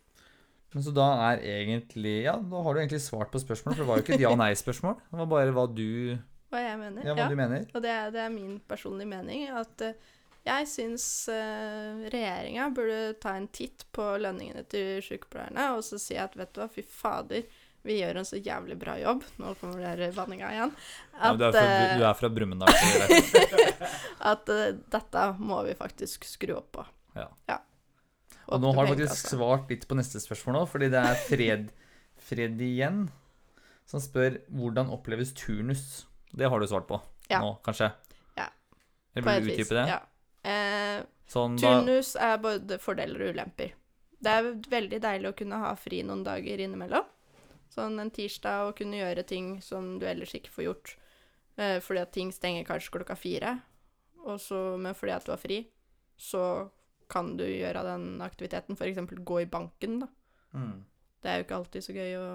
Men så da er egentlig Ja, da har du egentlig svart på spørsmålet, for det var jo ikke et ja-nei-spørsmål. Det var bare hva du, Hva jeg mener. ja, hva du mener. Og det er, det er min personlige mening at uh, jeg syns uh, regjeringa burde ta en titt på lønningene til sykepleierne og så si at vet du hva, fy fader, vi gjør en så jævlig bra jobb. Nå kommer der vanninga igjen. Ja, du, er fra, eh, du er fra Brumunddal. du vet. at uh, dette må vi faktisk skru opp på. Ja. ja. Og nå har du faktisk faktisk svart litt på neste spørsmål nå, fordi det er Fred, Fred igjen som spør hvordan oppleves turnus. Det har du svart på Ja. nå, kanskje? Ja. Eller vil du utdype det? Ja. Eh, Sånn, Turnus er både fordeler og ulemper. Det er veldig deilig å kunne ha fri noen dager innimellom. Sånn en tirsdag og kunne gjøre ting som du ellers ikke får gjort. Eh, fordi at ting stenger kanskje klokka fire, så, men fordi at du har fri, så kan du gjøre den aktiviteten. F.eks. gå i banken, da. mm. Det er jo ikke alltid så gøy å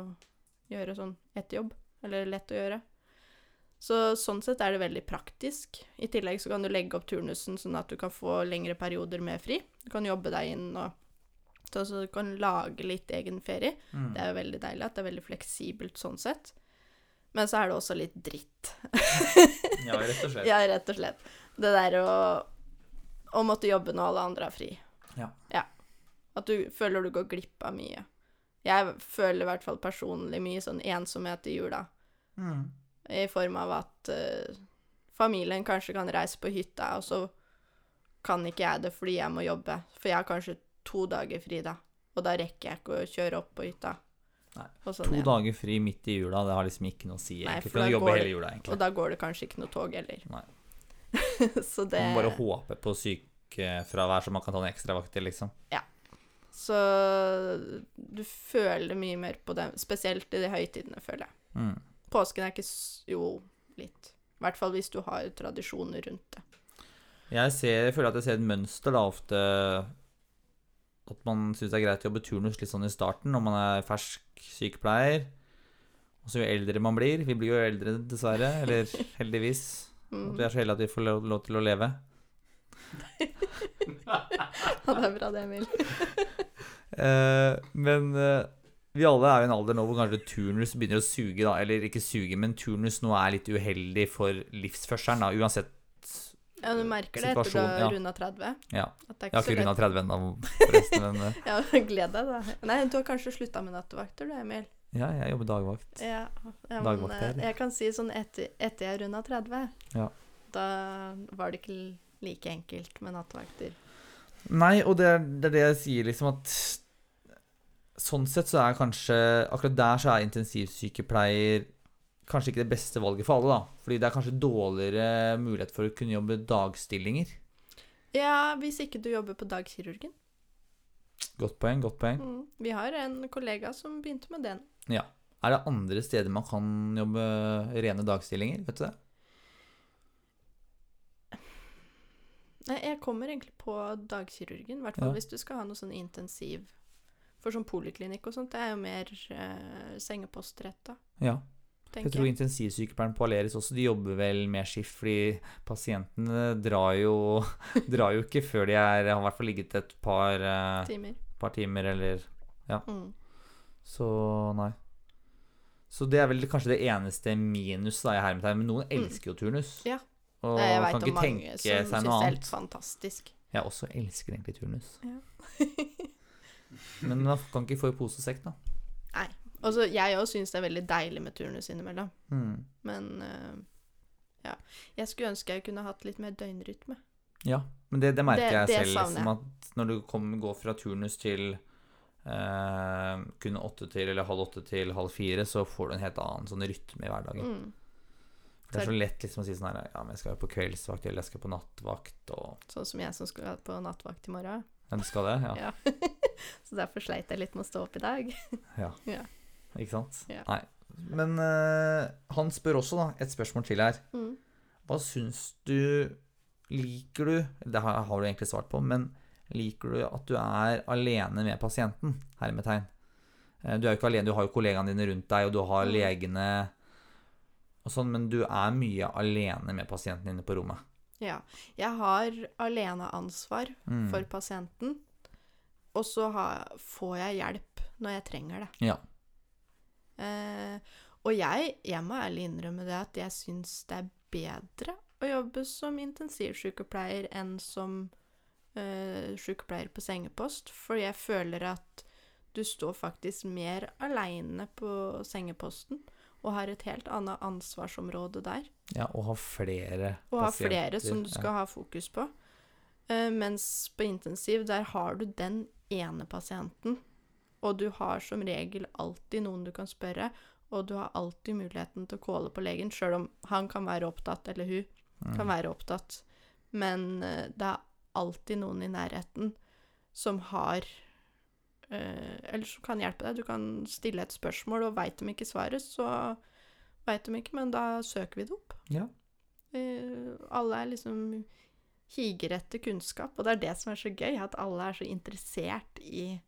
gjøre sånn etter jobb. Eller lett å gjøre. Så sånn sett er det veldig praktisk. I tillegg så kan du legge opp turnusen sånn at du kan få lengre perioder med fri. Du kan jobbe deg inn og så å kan lage litt egen ferie. Mm. Det er jo veldig deilig at det er veldig fleksibelt sånn sett. Men så er det også litt dritt. Ja, rett og slett. Ja, rett og slett. Det der å, å måtte jobbe når alle andre har fri. Ja. At du føler du går glipp av mye. Jeg føler i hvert fall personlig mye sånn ensomhet i jula. Mm. I form av at uh, familien kanskje kan reise på hytta, og så kan ikke jeg det fordi jeg må jobbe. For jeg har kanskje to dager fri da, og da rekker jeg ikke å kjøre opp på hytta. Nei, sånn To igjen. dager fri midt i jula, det har liksom ikke noe å si. Nei, for da går hele jula, Og da går det kanskje ikke noe tog heller. Nei. så det Man må bare håpe på sykefravær, så man kan ta en til liksom. Ja. Så du føler mye mer på det, spesielt i de høytidene, føler jeg. Mm. Påsken er ikke Jo, litt. I hvert fall hvis du har tradisjoner rundt det. Jeg, ser, jeg føler at jeg ser et mønster da ofte At man syns det er greit å jobbe turnus litt sånn i starten når man er fersk sykepleier. Og så jo eldre man blir Vi blir jo eldre, dessverre. Eller heldigvis. Mm. At vi er så heldige at vi får lov, lov til å leve. Ja, det er bra det, Emil. Eh, men eh, vi alle er jo i en alder nå hvor kanskje turnus begynner å suge, da. Eller ikke suge, men turnus nå er litt uheldig for livsførselen, da. Uansett. Ja, du merker det etter du har ja. runda 30. Ja. Jeg har ikke runda 30 ennå, forresten. Men eh, Ja, gled deg, da. Nei, du har kanskje slutta med nattevakter, du, Emil. ja, jeg jobber dagvakt. Ja, ja men Dagvakter. eh, jeg kan si sånn etter, etter jeg runda 30, Ja. da var det ikke like enkelt med nattevakter. Nei, og det er, det er det jeg sier, liksom at Sånn sett så er kanskje Akkurat der så er intensivsykepleier kanskje ikke det beste valget for alle, da. Fordi det er kanskje dårligere mulighet for å kunne jobbe dagstillinger. Ja, hvis ikke du jobber på dagkirurgen. Godt poeng, godt poeng. Mm. Vi har en kollega som begynte med den. Ja. Er det andre steder man kan jobbe rene dagstillinger? Vet du det? Nei, jeg kommer egentlig på dagkirurgen, i hvert fall Ja. hvis du skal ha noe sånn intensiv. For sånn poliklinikk og sånt, det er jo mer eh, da Ja. Tenker Jeg tror intensivsykepleieren på Aleris også, de jobber vel med skift, fordi pasientene drar jo, drar jo ikke før de er, har i hvert fall ligget et par, eh, Timer. par timer, eller Mm. Så nei. Så det er vel kanskje det eneste minus da, i her, Men noen elsker jo turnus. Mm. Ja. Og Nei, jeg kan veit om mange som seg syns det er helt fantastisk. Jeg også elsker egentlig turnus. Ja. Men man kan ikke få i pose og sekk, da. Altså, jeg òg syns det er veldig deilig med turnus innimellom, Mm. men uh, ja. Jeg skulle ønske jeg kunne hatt litt mer døgnrytme. Ja, men det, det merker Det- jeg det selv. savner Liksom, at når du kom, går fra turnus til uh, kun åtte til eller halv åtte til halv fire, så får du en helt annen sånn rytme i hverdagen. Mm. Det er så lett liksom å si sånn her Ja, men jeg skal jo på kveldsvakt, eller jeg skal på nattvakt, og Sånn som jeg som skal på nattvakt i morgen. Ja, du skal det? Ja. Ja. så derfor sleit jeg litt med å stå opp i dag. Ikke sant? Ja. Nei. Men uh, han spør også, da, et spørsmål til her. Mm. Hva syns du Liker du Det har, har du egentlig svart på, men liker du at du er alene med pasienten? Hermetegn. Eh, Du er jo ikke alene, du har jo kollegaene dine rundt deg, og du har Mm. legene og sånn, men du er mye alene med pasienten inne på rommet. Ja. Jeg har aleneansvar Mm. for pasienten, og så har, får jeg hjelp når jeg trenger det. Ja. Eh, og jeg, jeg må ærlig innrømme det at jeg syns det er bedre å jobbe som intensivsykepleier enn som eh, sykepleier på sengepost, for jeg føler at du står faktisk mer aleine på sengeposten og har et helt annet ansvarsområde der. ja, og har flere Og har pasienter. flere som du skal ha fokus på. Uh, mens på intensiv, der har du den ene pasienten. Og du har som regel alltid noen du kan spørre, og du har alltid muligheten til å calle på legen, sjøl om han kan være opptatt, eller hun Mm. kan være opptatt. Men uh, det er alltid noen i nærheten som har uh, Eller som kan hjelpe deg. Du kan stille et spørsmål, og veit de ikke svaret, så veit de ikke, men da søker vi det opp. Ja. Uh, alle er liksom higer etter kunnskap, og det er det som er så gøy, at alle er så interessert i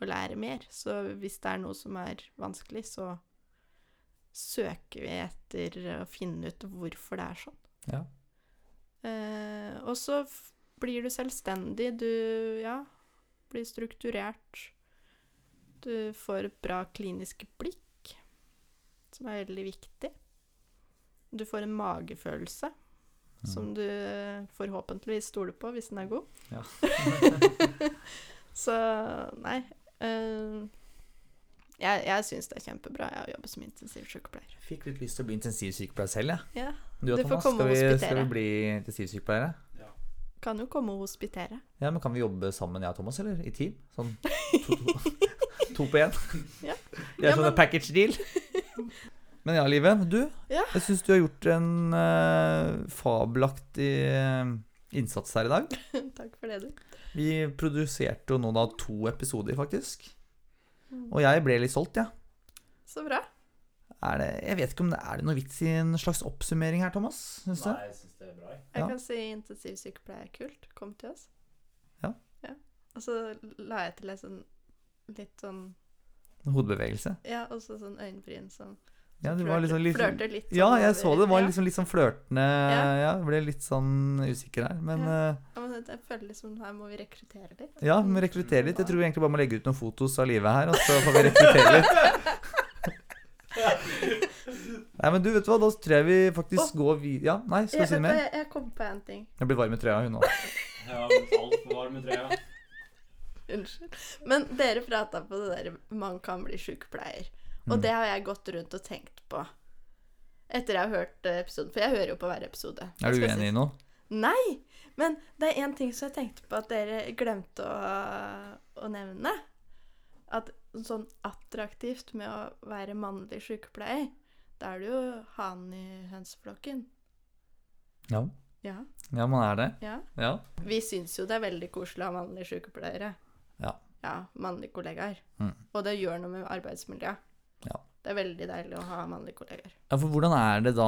å lære mer. Så hvis det er noe som er vanskelig, så søker vi etter å finne ut hvorfor det er sånn. Ja. Eh, og så blir du selvstendig, du ja, blir strukturert. Du får et bra klinisk blikk, som er veldig viktig. Du får en magefølelse, som du forhåpentligvis stoler på hvis den er god. Ja. så nei eh, Jeg, jeg syns det er kjempebra jeg, å jobbe som intensivsykepleier. Fikk litt lyst til å bli intensivsykepleier selv, jeg. Ja. Du og Thomas, skal vi, skal vi bli intensivsykepleiere? Kan jo komme og hospitere. Ja, men kan vi jobbe sammen, jeg og Thomas, eller? I team? Sånn to, to, to på én? Ja. Det er Ja, sånn men- en package deal. Men ja, Live. Du, Ja. jeg syns du har gjort en uh, fabelaktig eh, innsats her i dag. Takk for det, du. Vi produserte jo nå da to episoder, faktisk. Mm. Og jeg ble litt solgt, jeg. Så bra. Er det, jeg vet ikke om det er det noe vits i en slags oppsummering her, Thomas? Synes? Nei, jeg syns det er bra. jeg. Jeg Ja. kan si intensivsykepleie er kult. Kom til oss. Ja. Og så la jeg til en sånn litt sånn Hodebevegelse. Ja, og så sånn øyenbryn som Ja, det var liksom litt Flørter litt. Ja, sånn jeg så det. Det var liksom litt sånn flørtende Ja. Ja, ble litt sånn usikker her. Men Ja. eh, ja, men jeg føler liksom her må vi rekruttere litt. ja, vi må rekruttere litt. Jeg tror vi egentlig bare må legge ut noen fotos av livet her, og så får vi rekruttere litt. Nei, men du, vet du hva, da tror jeg vi faktisk går videre Ja, nei, skal du si noe mer? jeg, jeg kom på en ting. Jeg blir varm i trøya, hun òg. Ja, altfor i trøya. Unnskyld. Men dere prata på det der man kan bli sykepleier. Og Mm. det har jeg gått rundt og tenkt på etter jeg har hørt eh, episoden. For jeg hører jo på hver episode. Er du uenig i noe? Nei! Men det er én ting som jeg tenkte på at dere glemte å, å nevne. At sånn attraktivt med å være mannlig sykepleier, da er du jo hanen i hønseflokken. Ja. Ja. Ja, man er det. ja. Ja. Vi syns jo det er veldig koselig å ha mannlige sykepleiere. Ja. Ja, mannlige kollegaer. Mm. Og det gjør noe med arbeidsmiljøet. Ja. Det er veldig deilig å ha mannlige kollegaer. Ja, for hvordan er det da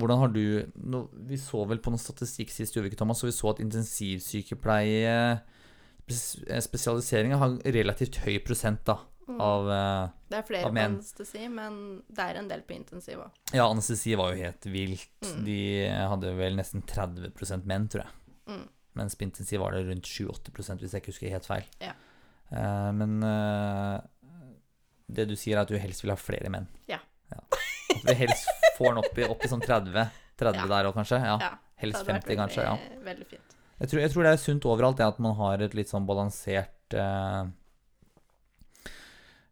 Hvordan har du nå, Vi så vel på noen statistikk sist uke, Thomas, og vi så at intensivsykepleie eh, Spesialiseringa har relativt høy prosent da Mm. av menn. Det er flere på anestesi, men det er en del på intensiv òg. Ja, anestesi var jo helt vilt. Mm. De hadde vel nesten 30% menn, tror jeg. Mm. Mens på intensiv var det rundt 7-8 hvis jeg ikke husker helt feil. Ja. Uh, men eh, det du sier, er at du helst vil ha flere menn. Ja. At vi helst får den opp i, opp i sånn 30. 30 Ja. der òg, kanskje. Ja. Ja, Helst 50, vært kanskje. Ja. Veldig fint. Jeg tror, jeg tror det er sunt overalt, det at man har et litt sånn balansert eh,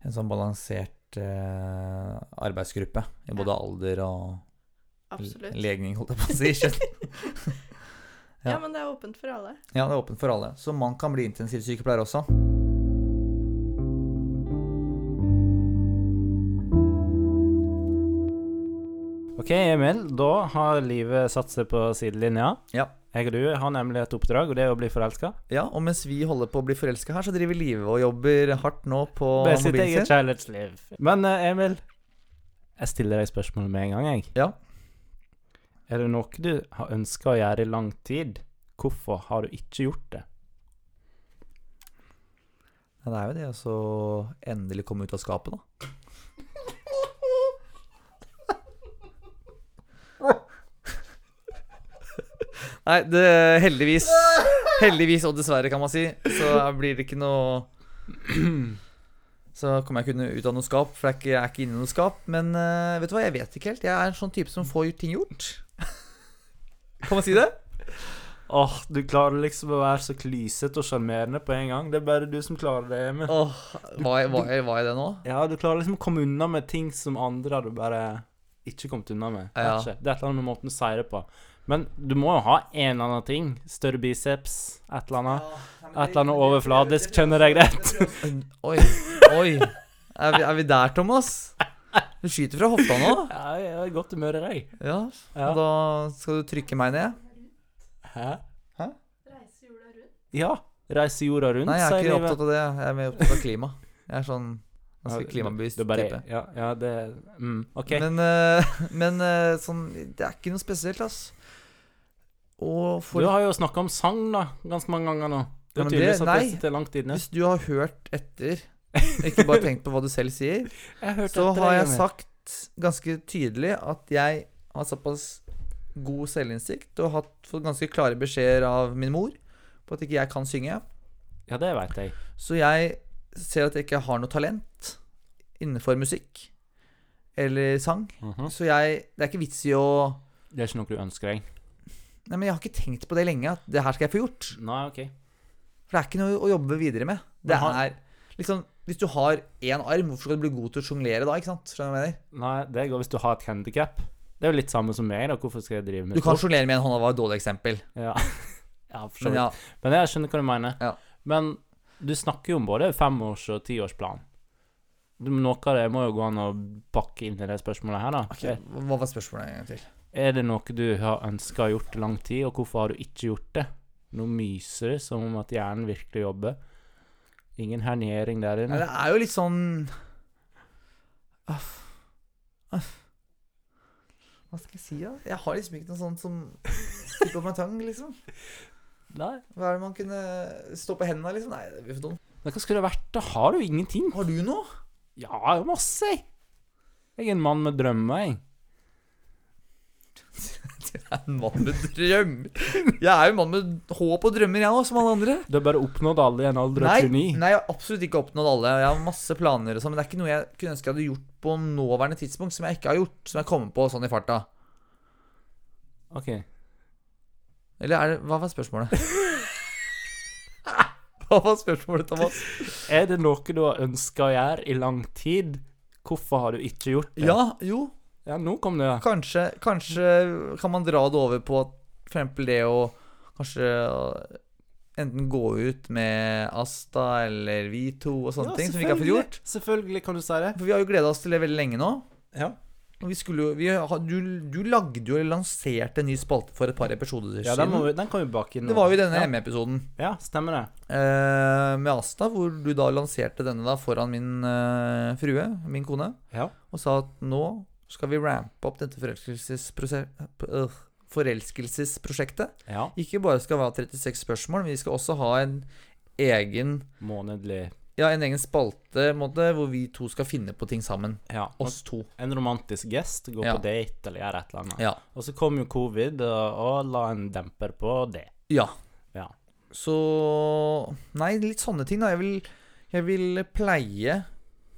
En sånn balansert eh, arbeidsgruppe i både alder og Absolutt. legning, holdt jeg på å si. Kjønn. Ja. ja. men det er åpent for alle. Ja, det er åpent for alle. Så man kan bli intensivsykepleier også. Ok, Emil. Da har livet satt seg på sidelinja. Ja. Jeg og du har nemlig et oppdrag, og det er å bli forelska. Ja, og mens vi holder på å bli forelska her, så driver Live og jobber hardt nå på Bare sitt eget sin. kjærlighetsliv. Men eh, Emil, jeg stiller deg spørsmålet med en gang, jeg. Ja. Er det noe du har ønska å gjøre i lang tid? Hvorfor har du ikke gjort det? Ja, det er jo det å så endelig komme ut av skapet, da. Nei, det heldigvis Heldigvis og dessverre, kan man si, så blir det ikke noe Så kommer jeg ikke ut av noe skap, for jeg er ikke, jeg er ikke inne i noe skap. Men uh, vet du hva, jeg vet ikke helt. Jeg er en sånn type som får ting gjort. Kan man si det? Åh, du klarer liksom å være så klysete og sjarmerende på en gang. Det er bare du som klarer det, var jeg, var, jeg, var jeg det nå? Ja, du klarer liksom å komme unna med ting som andre hadde bare ikke kommet unna med. Ja. Det er et eller annet med måten du sier det på. Men du må jo ha en eller annen ting. Større biceps, et eller annet. Et eller annet overfladisk, skjønner jeg rett? Oi, oi. Er vi, er vi der, Thomas? Du skyter fra hofta nå? Ja, jeg er i godt humør dag. Ja. Og da skal du trykke meg ned? Hæ? Reise jorda rundt. Ja. Reise jorda rundt, Nei, jeg er ikke opptatt av det. Jeg er mer opptatt av klima. Jeg er sånn ganske klimabevisst type. Ja, ja, det mm, OK. Men, eh, men eh, sånn Det er ikke noe spesielt, ass. For Du har jo snakka om sang, da, ganske mange ganger nå. Det er tydeligvis at det sitter langt inne. Hvis du har hørt etter, ikke bare tenkt på hva du selv sier, så har jeg sagt ganske tydelig at jeg har såpass god selvinnsikt og hatt fått ganske klare beskjeder av min mor på at ikke jeg kan synge. Ja, det veit jeg. Så jeg ser at jeg ikke har noe talent innenfor musikk eller sang. Mhm. Så jeg Det er ikke vits i å Det er ikke noe du ønsker deg? Nei, men jeg har ikke tenkt på det lenge, at det her skal jeg få gjort. Nei, OK. For det er ikke noe å jobbe videre med. Det Aha. er liksom Hvis du har én arm, hvorfor skal du bli god til å sjonglere da? ikke sant? Skjønner du hva jeg mener? Nei, det går hvis du har et handikap. Det er jo litt samme som meg, da. Hvorfor skal jeg drive med Du kan sjonglere med en hånd, det var et dårlig eksempel. Ja, ja for så Men ja, Men jeg skjønner hva du mener. Ja. Men du snakker jo om både femårs- og tiårsplan. Noe av det må jo gå an å pakke inn i det spørsmålet her, da. ok, Hva var spørsmålet en gang til? Er det noe du har ønska å gjort i lang tid, og hvorfor har du ikke gjort det? Nå myser det som om at hjernen virkelig jobber. Ingen hernering der Nei, inne. det er jo litt sånn Aff. Aff. Hva skal jeg si, da? Jeg har liksom ikke noe sånt som stikker opp meg tang, liksom. Nei. Hva er det man kunne stå på hendene, liksom? Nei, det blir for dumt. Men hva skulle det vært? Da har du ingenting. Har du noe? Ja, masse, jeg. Jeg er en mann med drømmer, jeg. Jeg er en mann med drøm. Jeg er jo en mann med håp og drømmer, jeg òg, som alle andre. Du har bare oppnådd alle i en alder av Nei, 29. nei, jeg har absolutt ikke oppnådd alle. Jeg har masse planer og sånn, men det er ikke noe jeg kunne ønske jeg hadde gjort på nåværende tidspunkt, som jeg ikke har gjort, som jeg kommer på sånn i farta. Ok. Eller er det Hva var spørsmålet? Hva var spørsmålet, Thomas? Er det noe du har ønska å gjøre i lang tid? Hvorfor har du ikke gjort det? Ja, jo. Ja, nå kom det, ja. Kanskje, kanskje kan man dra det over på eksempel det å kanskje enten gå ut med Asta eller vi to og sånne Ja, ting som vi ikke har fått gjort. Selvfølgelig kan du si det. For vi har jo gleda oss til det veldig lenge nå. Ja. Og vi skulle jo vi du, du lagde jo eller lanserte en ny spalte for et par episoder Ja, den, må siden. vi, den kan vi bak inn. Det var jo i denne ja. ME-episoden Ja, stemmer det. eh, med Asta, hvor du da lanserte denne da foran min eh, frue, min kone, Ja. og sa at nå skal vi rampe opp dette øh, forelskelsesprosjektet. ja. Ikke bare skal vi ha 36 spørsmål, men vi skal også ha en egen Månedlig. Ja, en egen spalte måte, hvor vi to skal finne på ting sammen. Ja. Oss to. En romantisk gest, gå Ja. på date eller gjøre et eller annet. Ja. Og så kom jo covid og, og la en demper på det. ja. Ja. Så Nei, litt sånne ting, da. Jeg vil, jeg vil pleie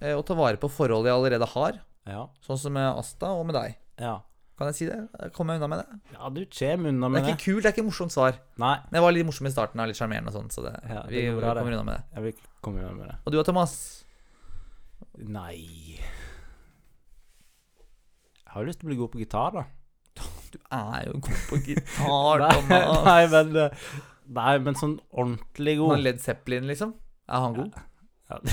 eh, å ta vare på forhold jeg allerede har. Ja. Sånn som med Asta og med deg. Ja, Kan jeg si det? Kommer jeg unna med det? ja du kommer unna med Det Det er ikke kult, det er ikke morsomt svar. Nei, Men jeg var litt morsom i starten, litt sjarmerende og sånn, så det, Ja, det vi, vi kommer unna med det. Ja, vi kommer unna med det. Og du og Thomas? Nei Jeg har jo lyst til å bli god på gitar, da. Du er jo god på gitar, Thomas. nei, men eh, Nei, men sånn ordentlig Han god. Led Zeppelin, liksom? Er han god? Ja.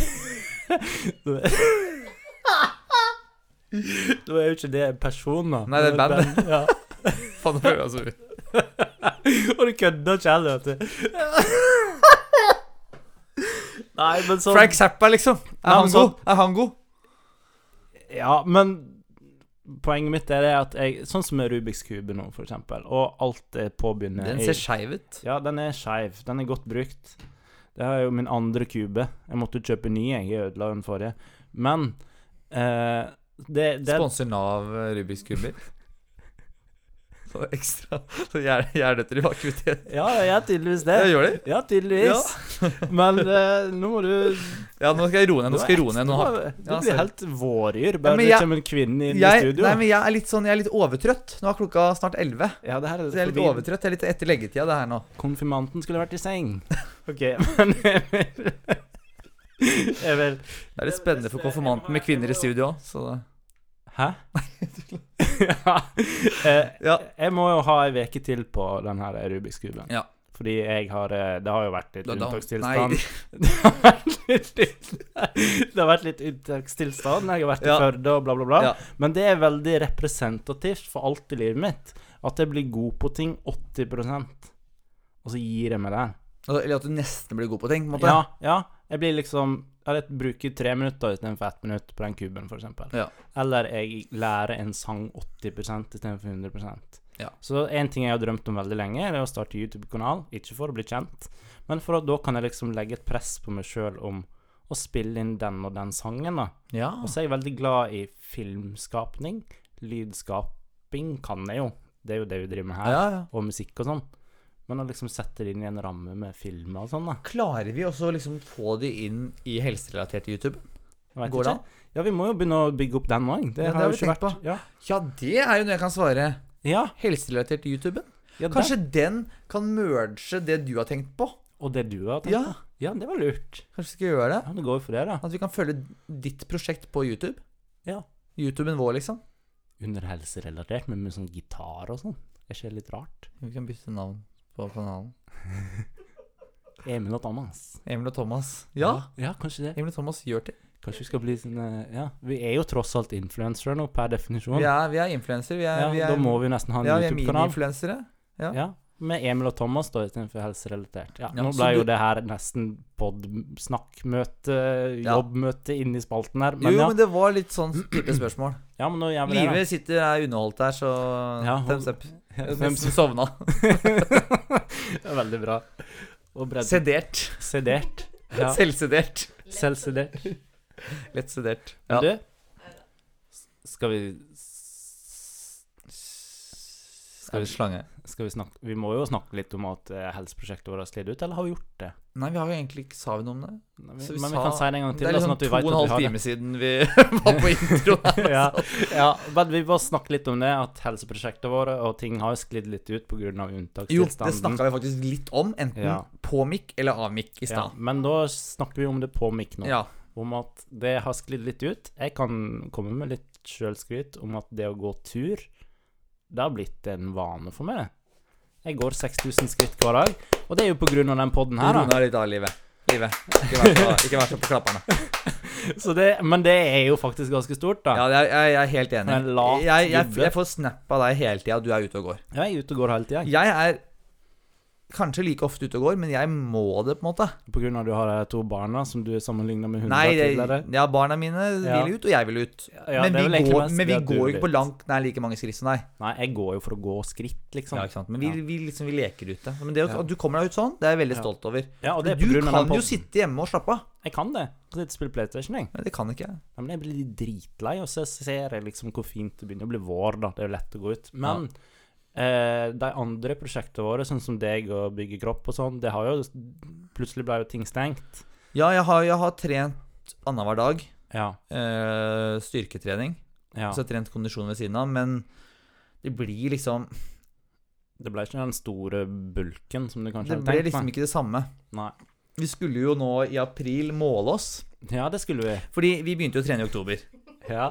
Da er jo ikke det personer. Nei, det er et band. Ja. Faen, det jeg så Og du kødder ikke heller, vet du. Nei, men sånn Frank Zappa, liksom. Nei, Er han men sånn- god? Er han god? Ja, men poenget mitt er det at jeg Sånn som med Rubiks kube nå, for eksempel, og alt det påbegynner Den ser skeiv ut. Ja, den er skeiv. Den er godt brukt. Det er jo min andre kube. Jeg måtte kjøpe ny. Jeg ødela den forrige. Men eh, det, det Sponser Nav eh, Rubiks kuber. Så ekstra Så hjernedøtter i aktivitet. Ja, jeg er tydeligvis det. Ja, gjør det? Ja, tydeligvis. Men uh, nå må du Ja, nå skal jeg roe ned. Nå skal jeg roe ned. Nå har Du blir helt våryr bare men det kommer en kvinne inn i studio. nei, men jeg er litt sånn Jeg er litt overtrøtt. Nå er klokka snart 11. ja, det her er Så jeg er litt forbi- overtrøtt. Jeg er litt etter leggetida, det her nå. Konfirmanten skulle vært i seng. OK, men Det er litt spennende for konfirmanten med kvinner i studio òg, så Hæ? ja. Eh, Ja. Jeg må jo ha ei uke til på den her Rubiks kuben. Ja. Fordi jeg har eh, Det har jo vært litt unntakstilstand. Det har vært litt Det har vært litt unntakstilstand. Jeg har vært i Ja. Førde og bla, bla, bla. Ja. Men det er veldig representativt for alt i livet mitt. At jeg blir god på ting 80% og så gir jeg meg der. Eller at du nesten blir god på ting, på en måte. Ja, ja. Jeg blir liksom Jeg bruker tre minutter istedenfor ett minutt på den kuben, f.eks. Ja. Eller jeg lærer en sang 80% istedenfor 100 Ja. Så en ting jeg har drømt om veldig lenge, er å starte YouTube-kanal. Ikke for å bli kjent, men for at da kan jeg liksom legge et press på meg sjøl om å spille inn den og den sangen. da Ja. Og så er jeg veldig glad i filmskapning. Lydskaping kan jeg jo. Det er jo det vi driver med her. ja. Og musikk og sånn. Men å liksom sette det inn i en ramme med film og sånn, da. Klarer vi også å liksom få de inn i helserelatert YouTube? Jeg vet Går det ikke. Ja, vi må jo begynne å bygge opp den òg. Det Ja, det har har jo vi ikke tenkt vært Ja, Ja, det er jo noe jeg kan svare. ja, Helserelatert til YouTuben. ja Kanskje den kan merge det du har tenkt på? Og det du har tenkt Ja. på? Ja, det var lurt. Kanskje vi skal gjøre det? Ja, det går jo for det, da. At vi kan følge ditt prosjekt på YouTube? Ja. YouTuben vår, liksom? Under helserelatert, men med sånn gitar og sånn. Er ikke det litt rart? Vi kan bytte navn på kanalen. Emil og Thomas. Emil og Thomas. Ja, Ja, kanskje det. Emil og Thomas gjør det. Kanskje vi skal bli sånn eh, Ja, vi er jo tross alt influensere nå, per definisjon. Vi er, vi er influensere. Vi er, Ja, vi er, da må vi nesten ha en ja, vi er YouTube-kanal. mini-influensere. ja. Ja. Med Emil og Thomas da istedenfor helserelatert. Ja, Ja, nå så ble jo du- det her nesten pod-snakkmøte, Ja. jobbmøte inni spalten her. Jo, Men ja. men det var litt sånn type spørsmål. Ja, men nå gjør vi det. Live sitter er underholdt der, så Ja, Thumbs up. Hvem som sovna? Det veldig bra. Og. Sedert. Sedert. Ja. Selvsedert. Selvsedert. Lett sedert. Ja. du, skal vi Skal vi slange? Skal vi snakke Vi må jo snakke litt om at eh, helseprosjektet vårt har slitt ut, eller har vi gjort det? Nei, vi har jo egentlig ikke Sa vi noe om det? Så vi, vi men vi kan si det en gang Det til, er da, liksom sånn to og en halv time siden vi var på intro. her, ja, altså. ja, men vi bare snakke litt om det, at helseprosjektene våre og ting har sklidd litt ut pga. Jo, det unntakstilstanden. snakka vi faktisk litt om, enten Ja. på mikk eller av mikk i ja, men da snakker vi om det på mikk nå. Ja. Om at det har sklidd litt ut. Jeg kan komme med litt sjølskryt om at det å gå tur, det har blitt en vane for meg. Jeg går 6000 skritt hver dag, og det er jo på grunn av den podden her, da. litt av, livet. Livet. Ikke vær så, ikke vær så på klapperne. Så det, men det er jo faktisk ganske stort, da. Ja, jeg, jeg er helt enig. En Jeg, jeg, jeg får snap av deg hele tida du er ute og går. Ja, jeg er ute og går hele tida. Jeg er kanskje like ofte ute og går, men jeg må det, på en måte. På grunn av at du har to barna som du sammenligner med hunder Nei, tidligere. ja, barna mine Ja. vil ut, og jeg vil ut. Ja, men vi går, men vi går jo ikke på langt nær like mange skritt som deg. Nei, jeg går jo for å gå skritt, liksom. Ja? Men vi, Ja. vi, liksom, vi leker ute. Men det at du kommer deg ut sånn, det er jeg veldig Ja. stolt over. Ja, er du kan jo sitte hjemme og slappe av. Jeg kan det. Jeg kan sitte og spille PlayStation, jeg. Men det kan ikke jeg. Ja, men jeg blir litt dritlei, og så ser jeg liksom hvor fint det begynner å bli vår, da. Det er jo lett å gå ut. Men eh, de andre prosjektene våre, sånn som deg og bygge kropp og sånn, det har jo Plutselig ble jo ting stengt. Ja, jeg har, jeg har trent annenhver dag. Ja. Eh, styrketrening. ja. Så jeg har trent kondisjon ved siden av. Men det blir liksom Det ble ikke den store bulken som du kanskje Det ble liksom ikke det samme. Nei. Vi skulle jo nå i april måle oss. Ja, det skulle vi. Fordi vi begynte jo å trene i oktober. Ja.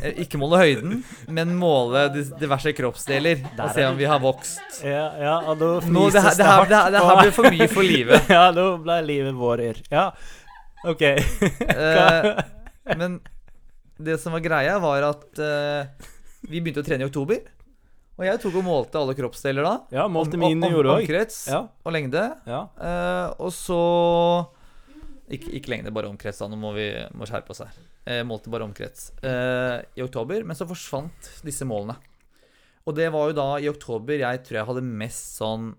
Eh, Ikke måle høyden, men måle diverse kroppsdeler. Og se om vi har vokst. Ja, ja og da Nå, det, her, det, her, det, her, det her blir for mye for livet. Ja, nå ble livet vårer. Ja, OK. Eh, men det som var greia, var at eh, vi begynte å trene i oktober. Og jeg tok og målte alle kroppsdeler da. Ja, målte mine gjorde òg. Omkrets Ja. og lengde. ja. Eh, og så ikke, ikke lengde, bare omkrets. da Nå må vi må skjerpe oss her. Eh, målte bare omkrets eh, i oktober. Men så forsvant disse målene. Og det var jo da i oktober jeg tror jeg hadde mest sånn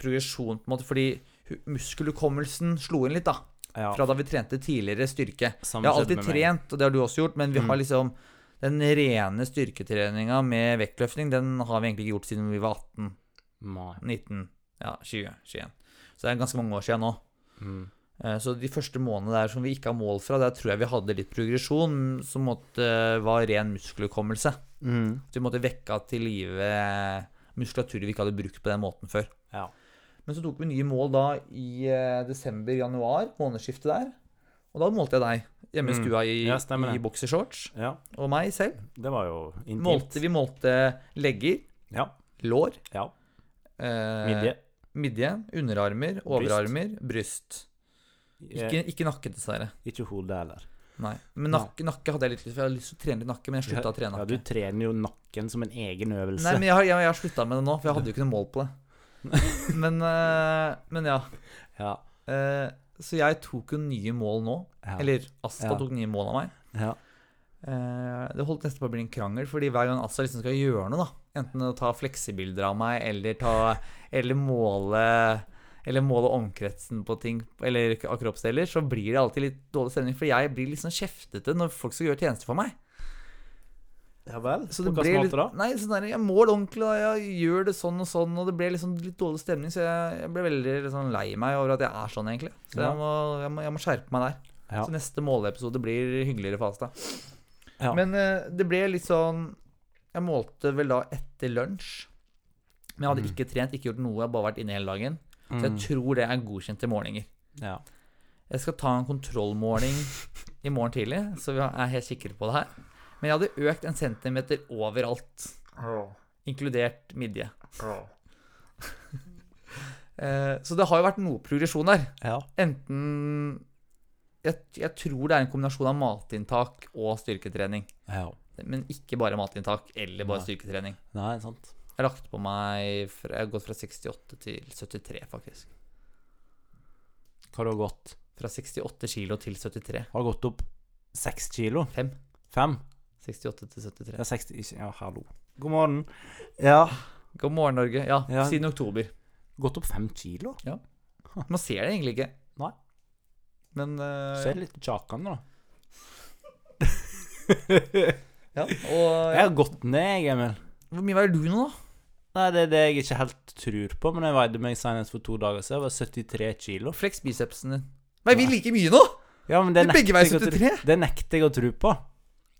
progresjon, på en måte, fordi hu- muskelhukommelsen slo inn litt, da. ja. Fra da vi trente tidligere styrke. Samme Jeg har alltid trent, og det har du også gjort, men vi Mm. har liksom den rene styrketreninga med vektløfting, den har vi egentlig ikke gjort siden vi var 18, Nei. 19, ja, 20, 21. Så det er ganske mange år siden nå. Mm. Eh, Så de første månedene der som vi ikke har mål fra, der tror jeg vi hadde litt progresjon som måtte, var ren muskelhukommelse. Mm. Så vi måtte vekke til live muskulatur vi ikke hadde brukt på den måten før. Ja. Men så tok vi nye mål da i eh, desember-januar, månedsskiftet der. Og da målte jeg deg hjemme i Mm. stua i, Ja, i boksershorts. ja. Og meg selv. Det var jo intimt. Målte, vi målte legger, Ja. lår, ja. eh, Midje. midje, underarmer, overarmer, bryst. Ikke, Ikke, nakke, dessverre. ikke hodet heller. Nei. Men nakke, nakke hadde jeg litt lyst til. Jeg hadde lyst til å trene litt nakke, men jeg slutta å trene nakke. Ja, du trener jo nakken som en egen øvelse. Nei, men jeg har, jeg, jeg har slutta med det nå, for jeg hadde jo ikke noe mål på det. Men, eh, men ja. Ja. Eh, så jeg tok jo nye mål nå. Ja. Eller Asta Ja. tok nye mål av meg. ja. Eh, det holdt nesten på å bli en krangel, fordi hver gang Asta liksom skal gjøre noe, da enten å ta fleksebilder av meg, eller ta Eller måle Eller måle omkretsen på ting, eller av kroppsdeler, så blir det alltid litt dårlig stemning. For jeg blir litt sånn kjeftete når folk skal gjøre tjenester for meg. ja vel? Så det På hvilken måte da? Nei, sånn der, jeg måler ordentlig, og jeg gjør det sånn og sånn, og det ble liksom litt dårlig stemning, så jeg, jeg ble veldig liksom, lei meg over at jeg er sånn, egentlig. Så jeg, må, jeg, må, jeg må skjerpe meg der. Ja. Så neste måleepisode blir hyggeligere for Asta. Ja. Men uh, det ble litt sånn Jeg målte vel da etter lunsj. Men jeg hadde Mm. ikke trent, ikke gjort noe, jeg hadde bare vært inne hele dagen. Så jeg Mm. tror det er godkjente målinger. Ja. Jeg skal ta en kontrollmåling i morgen tidlig, så vi er helt sikre på det her. Men jeg hadde økt en centimeter overalt, inkludert midje. Eh, Så det har jo vært noe progresjon der. ja. Enten jeg, jeg tror det er en kombinasjon av matinntak og styrketrening. ja. Men ikke bare matinntak eller bare Nei. styrketrening. Nei, sant. Jeg har lagt på meg Jeg har gått fra 68 til 73, faktisk. Hva har du gått? Fra 68 kilo til 73. Har du gått opp 6 kilo? Fem. Fem? 68 til 73. Ja, 60 Ja, hallo. God morgen. Ja. God morgen, Norge. Ja, Ja. siden oktober. Gått opp 5 kilo? Man ser det egentlig ikke. Nei. Men uh, Ser litt Jakan, da. Ja, og Jeg har gått ned, jeg, Emil. Hvor mye veier du nå, da? Nei, det er det jeg ikke helt tror på, men jeg veide meg senest for to dager siden. Jeg var 73 kilo. Flex bicepsen din. Nei, vi liker mye nå? Ja, men det begge veier nekter jeg å tro- 73. Det nekter jeg å tro på.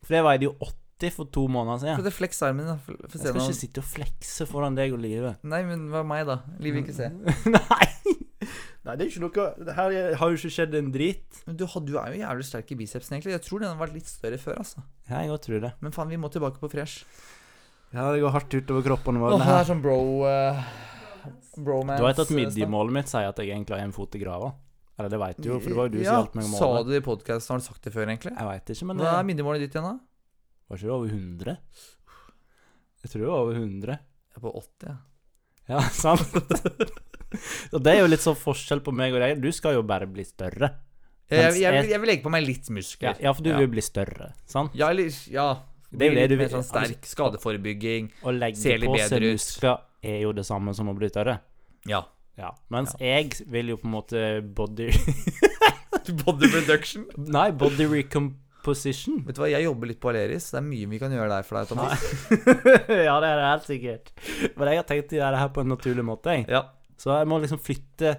For jeg veide jo 80 for to måneder For siden. det er flex armen din, da. Få- få Jeg skal noen. ikke sitte og flekse foran deg og livet. Nei, men hva meg, da? Livet vil ikke se. Nei! Nei, det er ikke noe Det her har jo ikke skjedd en drit. Men du, du er jo jævlig sterk i bicepsen, egentlig. Jeg tror den har vært litt større før, altså. Ja, jeg tror det. Men faen, vi må tilbake på fresh. Ja, det går hardt utover kroppen vår. Åh, det det her. er sånn bro... Uh, bromance. Du vet at eh, midjemålet mitt sier at jeg egentlig har en fot i grava? Eller det veit du jo, for det var jo du som hjalp meg å Sa du det i podkasten? Har du sagt det før, egentlig? Jeg veit ikke, men Hva er midjemålet ditt igjen, da? var ikke det over 100? Jeg tror det var over 100. Jeg er på 80, ja. Ja, sant? Og det er jo litt sånn forskjell på meg og deg. Du skal jo bare bli større. Jeg, jeg, jeg, vil, jeg vil legge på meg litt Ja, muskler. ja for du Ja. vil bli større, sant? Ja, eller Ja. Det er jo det du vil- sånn sterk. Skadeforebygging. Å legge på seg muskler er jo det samme som å bli tørre. Ja. Ja. Mens jeg vil jo på en måte body Body reduction. Nei, body recomposition. Vet du hva, jeg jobber litt på Aleris. Det er mye vi kan gjøre der for deg, Thomas. ja, det er det helt sikkert. Men jeg har tenkt å gjøre det her på en naturlig måte. Jeg. Ja. Så jeg må liksom flytte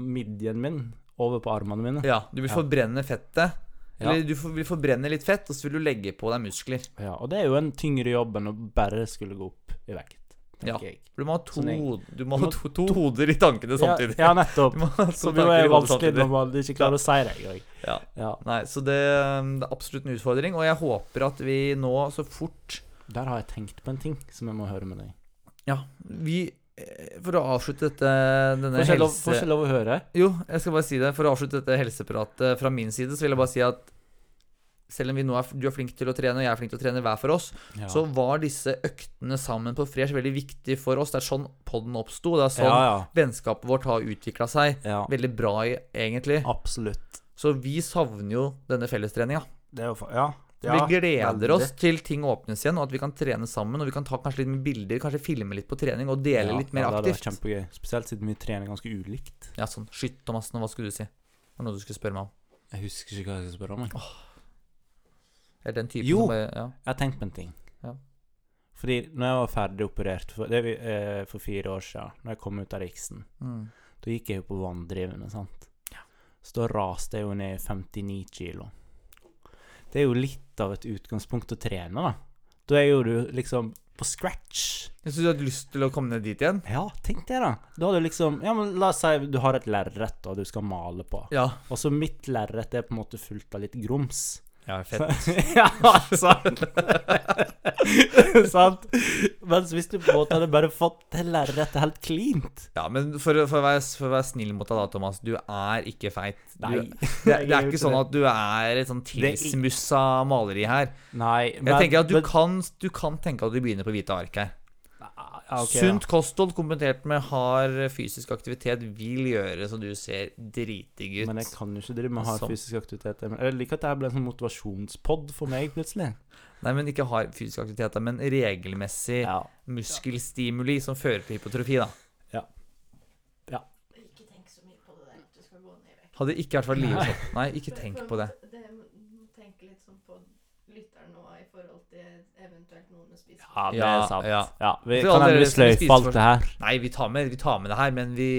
midjen min over på armene mine. ja. Du vil Ja. forbrenne fettet. Eller du vil forbrenne litt fett, og så vil du legge på deg muskler. Ja, og det er jo en tyngre jobb enn å bare skulle gå opp i vekt, Ja. jeg. Du må ha to, du må ha to, to hoder i tankene samtidig. Ja, ja nettopp. Som jo er vanskelig når man ikke klarer å si det engang. Ja. Ja. Nei, så det, um, det er absolutt en utfordring, og jeg håper at vi nå så fort Der har jeg tenkt på en ting som jeg må høre med deg. Ja, vi For å avslutte dette denne Får ikke helse... lov å høre? Jo, jeg skal bare si det. For å avslutte dette helsepratet fra min side, så vil jeg bare si at selv om vi nå er, du er flink til å trene, og jeg er flink til å trene hver for oss, Ja. så var disse øktene sammen på Fresh veldig viktig for oss. Det er sånn podden oppsto. Det er sånn ja, ja. vennskapet vårt har utvikla seg. Veldig bra, egentlig. Absolutt. Så vi savner jo denne fellestreninga. Ja. Ja vi gleder veldig. oss til ting åpnes igjen, og at vi kan trene sammen. Og vi kan ta kanskje litt bilder, kanskje filme litt på trening og dele ja, litt mer ja, det aktivt. Kjempegøy. Spesielt siden vi trener ganske ulikt. Ja, sånn. Skytt, Thomas. Nå, hva skulle du si? Det var noe du skulle spørre meg om. Jeg husker ikke hva jeg skulle spørre om. jeg. Er den typen Jo. som bare Ja. Jeg har tenkt på en ting. Ja. Fordi når jeg var ferdig operert for, det eh, for fire år siden, når jeg kom ut av riksen, Mm. da gikk jeg jo på vanndrivende, sant. Så da raste jeg jo ned 59 kilo. Det er jo litt av et utgangspunkt å trene, da. Da er jo du liksom på scratch. Jeg syns du hadde lyst til å komme ned dit igjen. Ja, tenk det, da. Da hadde du liksom Ja, men la oss si du har et lerret du skal male på. Ja. Og så mitt lerret er på en måte fullt av litt grums. Ja fett. ja, sant. sant. Mens hvis du på en måte hadde bare fått det lerretet helt cleant Ja, men for, for, å være, for å være snill mot deg da, Thomas. Du er ikke feit. Du, Nei. det, det er ikke sånn at du er et sånn tilsmussa maleri her. Nei, Jeg tenker at du kan, du kan tenke at du begynner på hvite ark her. Ja, okay, Sunt kosthold kombinert med hard fysisk aktivitet vil gjøre så du ser dritig ut. Men jeg kan jo ikke drive med hard som. fysisk aktivitet. Jeg liker at det ble en sånn motivasjonspod for meg, plutselig. Nei, men ikke hard fysisk aktivitet, men regelmessig Ja. muskelstimuli som fører til hypotrofi, da. Ikke tenk så mye på det der. Du skal gå ned i vekt. Hadde ikke vært for livet sånn. Nei, ikke tenk på det. Tenk litt sånn på lytteren nå i forhold til eventuelt noen med spiseforstyrrelser. Ja, det Ja, er sant. ja. Ja, vi For kan alle hende vi dere sløyfer alt det her. Nei, vi tar med, vi tar med det her, men vi,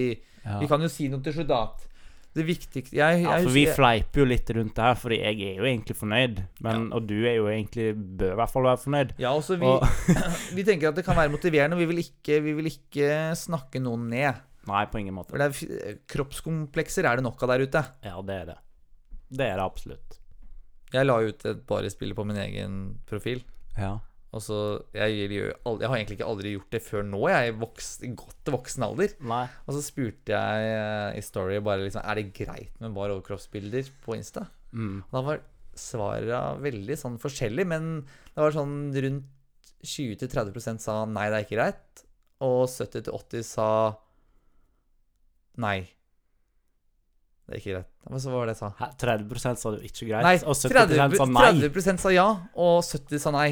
Ja. vi kan jo si noe til slutt, da. at Det viktigste jeg, jeg, Ja, for vi jeg- fleiper jo litt rundt det her, fordi jeg er jo egentlig fornøyd. Men, Og du er jo egentlig Bør i hvert fall være fornøyd. Ja, også vi, Og, vi tenker at det kan være motiverende, og vi vil ikke, vi vil ikke snakke noen ned. nei, på ingen måte. For det er, f- kroppskomplekser er det nok av der ute. Ja, det er det. Det er det absolutt. Jeg la ut et barespiller på min egen profil. Ja. Og så, jeg, jeg har egentlig ikke aldri gjort det før nå, jeg i godt voksen alder. Nei. Og så spurte jeg eh, i Story bare liksom Er det greit med bare overkroppsbilder på Insta? Mm. Da var svarene veldig sånn forskjellig, men det var sånn rundt 20-30% sa nei, det er ikke greit. Og 70-80 sa nei. Det er ikke greit. Hva så var det jeg sa? Hæ, 30% sa du ikke greit, Nei, og 70 30, sa nei. 30 sa ja, og 70 sa nei.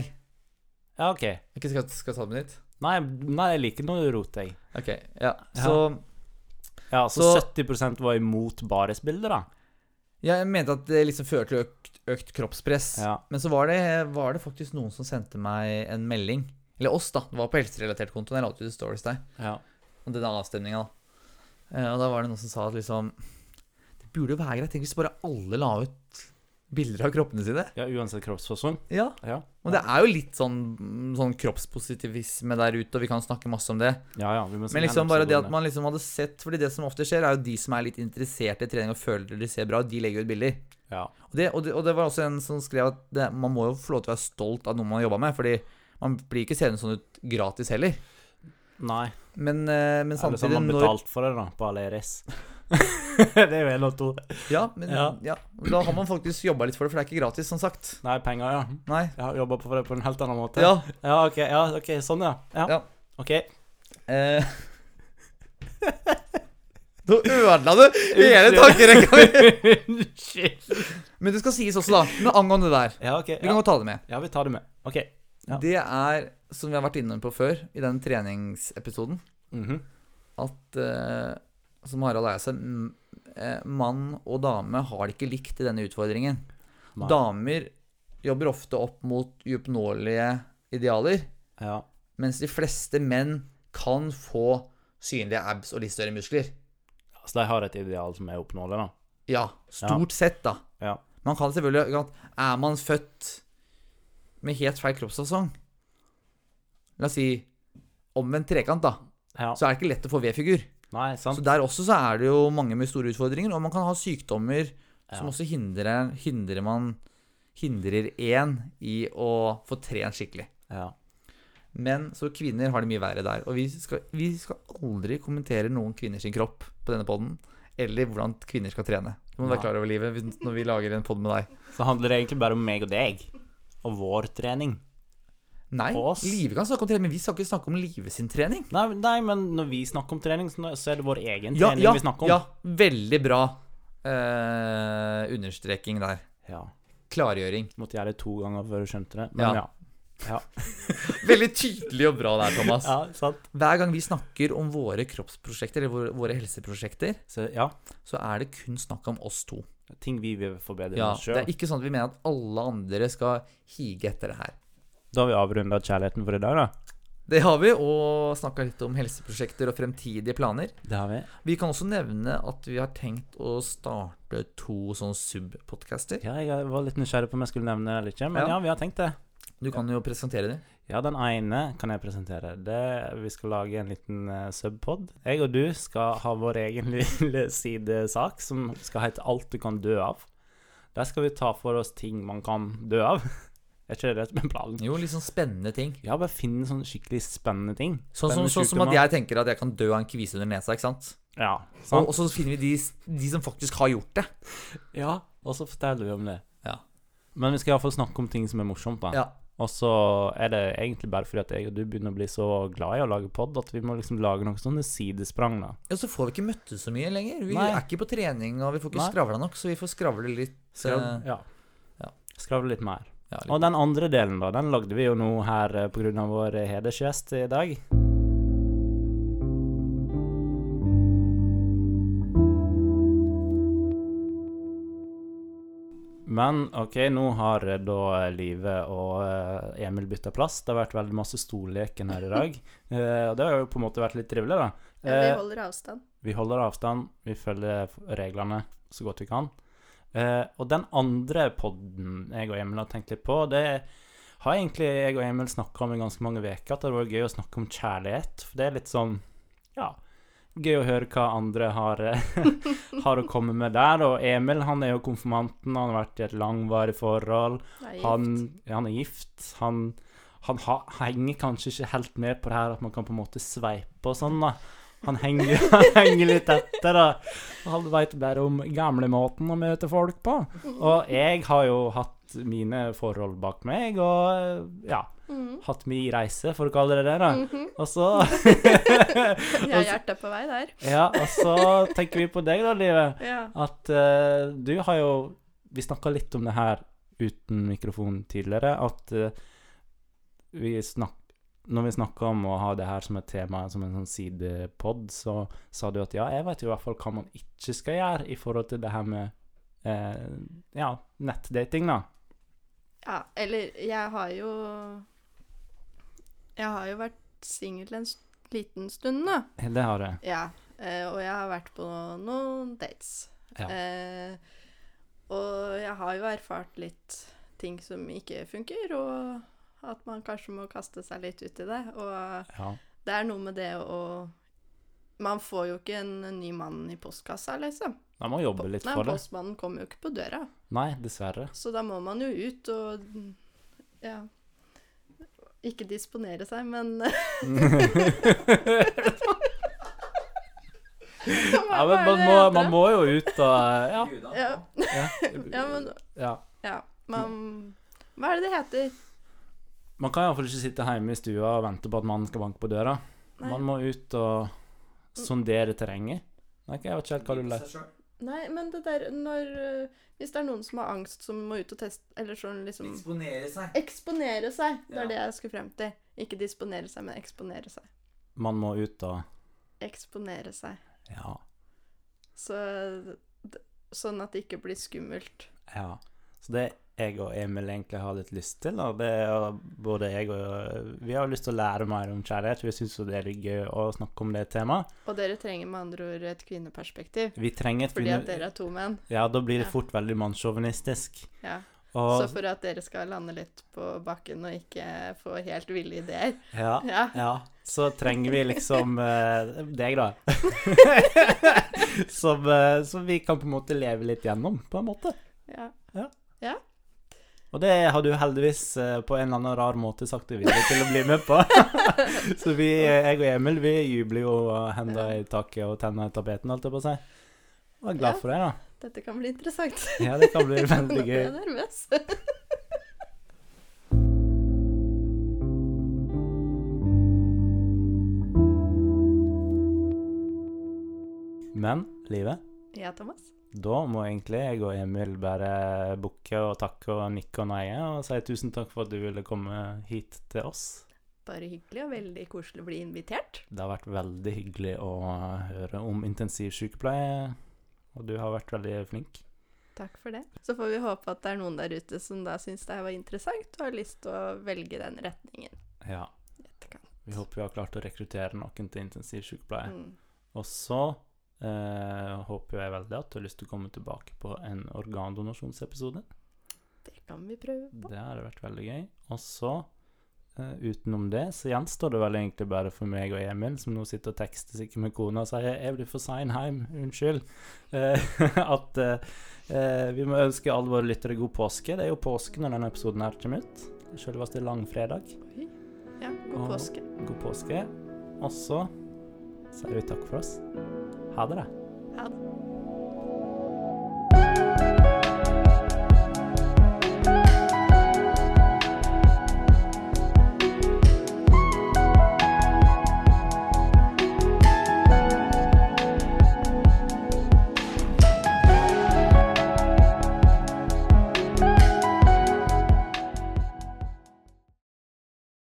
Ja, ok. Ikke skal, skal jeg ta det med nytt? Nei, nei, jeg liker noe rot, jeg. Ok, ja. Så Ja, så, Så- 70% var imot baresbilder, da. Ja, jeg mente at det liksom fører til økt, økt kroppspress. Ja. Men så var det, var det faktisk noen som sendte meg en melding. Eller oss, da. Det var på helserelatert konto. Jeg la ut stories der. Ja. Og denne avstemninga, da. Eh, Og da var det noen som sa at liksom Det burde jo være greit. Tenk hvis bare alle la ut bilder av kroppene sine. ja, uansett kroppsfasong. Ja. Ja. Og det er jo litt sånn, sånn kroppspositivisme der ute, og vi kan snakke masse om det. ja, ja, vi må Men liksom bare det at man liksom hadde sett Fordi det som ofte skjer, er jo de som er litt interessert i trening og føler de ser bra de legger ut bilder. Ja. Og det, og det, og det var også en som skrev at det, man må jo få lov til å være stolt av noe man har jobba med, fordi man blir ikke seende sånn ut gratis heller. Nei. Men, men samtidig Eller så har man betalt for det, da, på Aleris. det er jo en av to. Ja, men ja. Ja. Da har man faktisk jobba litt for det, for det er ikke gratis, som sagt. Nei, penger, ja. Nei. Jeg har jobba for det på en helt annen måte. Ja. Ja, ok, ja, ok, sånn, ja. Ja. Ja. Ok. Eh. Nå ødela du hele tankerekka mi! Men det skal sies også, da, med angående det der. Ja, ok. Vi kan godt ta det med. ja, vi tar det med. Ok. Det er, som vi har vært inne på før, i den treningsepisoden, Mhm. at eh, Som Harald Eia sa, eh, mann og dame har det ikke likt i denne utfordringen. Nei. Damer jobber ofte opp mot uoppnåelige idealer, Ja. mens de fleste menn kan få synlige abs og litt større muskler. Så de har et ideal som er oppnåelig, da. Ja, stort sett, da. Ja. Man kan selvfølgelig Er man født med helt feil kroppsfasong La oss si omvendt trekant, da. Ja. Så er det ikke lett å få V-figur. Nei, sant? Så der også så er det jo mange med store utfordringer, og man kan ha sykdommer som også hindrer, hindrer man Hindrer én i å få trent skikkelig. Ja. Men så kvinner har det mye verre der. Og vi skal, vi skal aldri kommentere noen kvinners kropp på denne poden. eller hvordan kvinner skal trene. Du må ja. være klar over, livet, når vi lager en pod med deg. Så handler det egentlig bare om meg og deg. Og vår trening. Nei, på oss. Live kan snakke om trening, men vi skal ikke snakke om Live sin trening. Nei, nei, men når vi snakker om trening, så er det vår egen Ja, trening ja, vi snakker om. ja, veldig bra eh, understreking der. Ja. Klargjøring. Måtte gjøre det to ganger før du skjønte det. Men Ja. ja. Veldig tydelig og bra der, Thomas. Ja, sant. Hver gang vi snakker om våre kroppsprosjekter, eller våre, våre helseprosjekter, Så ja, så er det kun snakk om oss to. ting vi vil forbedre Ja, oss det er ikke sånn at vi mener at alle andre skal hige etter det her. Da har vi avrunda kjærligheten for i dag, da. Det har vi, og snakka litt om helseprosjekter og fremtidige planer. Det har vi. Vi kan også nevne at vi har tenkt å starte to sånne sub-podcaster. Ja, jeg var litt nysgjerrig på om jeg skulle nevne det eller ikke, men Ja. ja, vi har tenkt det. Du kan jo presentere det. Ja, den ene kan jeg presentere. Det, vi skal lage en liten uh, subpod. Jeg og du skal ha vår egen lille sidesak som skal hete 'Alt du kan dø av'. Der skal vi ta for oss ting man kan dø av. Er ikke det det som er planen? Jo, litt sånn spennende ting. Ja, bare finne sånne skikkelig spennende ting. Sånn, Spennende sånn, sånn som at sykdommer. jeg tenker at jeg kan dø av en kvise under nesa, ikke sant? Ja, Og, sant? og så finner vi de, de som faktisk har gjort det. Ja, og så forteller vi om det. Ja. Men vi skal iallfall snakke om ting som er morsomt, da. Ja. Og så er det egentlig bare fordi at jeg og du begynner å bli så glad i å lage pod at vi må liksom lage noen sånne sidesprang, da. Ja, så får vi ikke møttes så mye lenger. Vi Nei. er ikke på trening, og vi får ikke Nei. skravla nok, så vi får skravle litt. Skravle, eh, ja. ja. Skravle litt mer. Ja. Og den andre delen, da, den lagde vi jo nå her pga. på grunn av vår eh, hedersgjest i dag. Men OK, nå har eh, da Live og eh, Emil bytta plass. Det har vært veldig masse stolleken her i dag. Eh, Og det har jo på en måte vært litt trivelig, da. Ja, vi Eh, holder avstand. vi holder avstand, vi følger reglene så godt vi kan. Eh, og den andre podden jeg og Emil har tenkt litt på, det har egentlig jeg og Emil snakka om i ganske mange uker. At det vært gøy å snakke om kjærlighet. For det er litt sånn Ja, gøy å høre hva andre har, har å komme med der. Og Emil han er jo konfirmanten, han har vært i et langvarig forhold. Er Han, han er gift. Han, han ha, henger kanskje ikke helt med på det her at man kan på en måte sveipe og sånn, da. Han henger, han henger litt etter, da. Han veit bare om gamlemåten å møte folk på. Og jeg har jo hatt mine forhold bak meg, og ja, Mhm. hatt mi reise, for å kalle det det, da. Mhm. Og så Jeg har hjertet på vei der. Ja, og så tenker vi på deg, da, Livet. At uh, du har jo Vi snakka litt om det her uten mikrofon tidligere. At uh, vi snak, når vi snakka om å ha det her som et tema, som en sånn sidepod, så sa du at ja, jeg vet jo i hvert fall hva man ikke skal gjøre i forhold til det her med eh, ja, nettdating, da. ja. Eller jeg har jo Jeg har jo vært singel en liten stund, da. Det har jeg. Ja. eh, og jeg har vært på noen dates. Ja. Eh, og jeg har jo erfart litt ting som ikke funker, og at man kanskje må kaste seg litt ut i det. Og Ja. det er noe med det å Man får jo ikke en ny mann i postkassa, liksom. Man må jobbe litt Nei, for det. postmannen kommer jo ikke på døra. Nei, dessverre. Så da må man jo ut og Ja. Ikke disponere seg, men Ja, men man må, man må jo ut og Ja. Ja. ja. Ja, men ja. Ja. Man Hva er det det heter? Man kan iallfall ikke sitte hjemme i stua og vente på at mannen skal banke på døra. Nei. Man må ut og sondere terrenget. Nei, jeg vet ikke helt hva du leter Nei, men det der når øh, Hvis det er noen som har angst, som må ut og teste Eller sånn liksom Eksponere seg. Eksponere seg. Det Ja. er det jeg skulle frem til. Ikke disponere seg, men eksponere seg. Man må ut og Eksponere seg. Ja. Så Sånn at det ikke blir skummelt. ja. Så det jeg og Emil egentlig har litt lyst til, Og det er både jeg og Vi har lyst til å lære mer om kjærlighet. Vi syns det er gøy å snakke om det temaet. Og dere trenger med andre ord et kvinneperspektiv. Vi trenger et Fordi kvinne- at dere er to menn. Ja, da blir det Ja. fort veldig mannssjåvinistisk. Ja. Og Så for at dere skal lande litt på bakken og ikke få helt ville ideer. ja, Ja. Ja, så trenger vi liksom eh, deg, da. som, eh, som vi kan på en måte leve litt gjennom, på en måte. ja, Ja. Og det har du heldigvis eh, på en eller annen rar måte sagt deg villig til å bli med på. så vi, eh, jeg og Emil, vi jubler jo og hender i taket og tenner i tapeten, holdt jeg på å si. Og er glad Ja. for det, da. Dette kan bli interessant. Ja, det kan bli veldig gøy. Nå ble jeg nervøs. Men livet, Ja, Thomas. Da må egentlig jeg og Emil bare bukke og takke og nikke og neie og si tusen takk for at du ville komme hit til oss. Bare hyggelig og veldig koselig å bli invitert. Det har vært veldig hyggelig å høre om intensivsykepleie, og du har vært veldig flink. Takk for det. Så får vi håpe at det er noen der ute som da syns det her var interessant og har lyst til å velge den retningen. Ja, etterkant. vi håper vi har klart å rekruttere noen til intensivsykepleie. Mm. Og så eh, håper jeg veldig at du har lyst til å komme tilbake på en organdonasjonsepisode. Det kan vi prøve på. Det hadde vært veldig gøy. Og så, eh, utenom det, så gjenstår det vel egentlig bare for meg og Emil, som nå sitter og tekster sikkert med kona og sier 'Jeg blir for sein hjem, unnskyld', eh, at vi må ønske alle våre lyttere god påske. Det er jo påske når denne episoden her kommer ut. Selveste langfredag. Oi. Ja, god Og- påske. God påske. Og så sier vi takk for oss. Ha det, da. Ha det.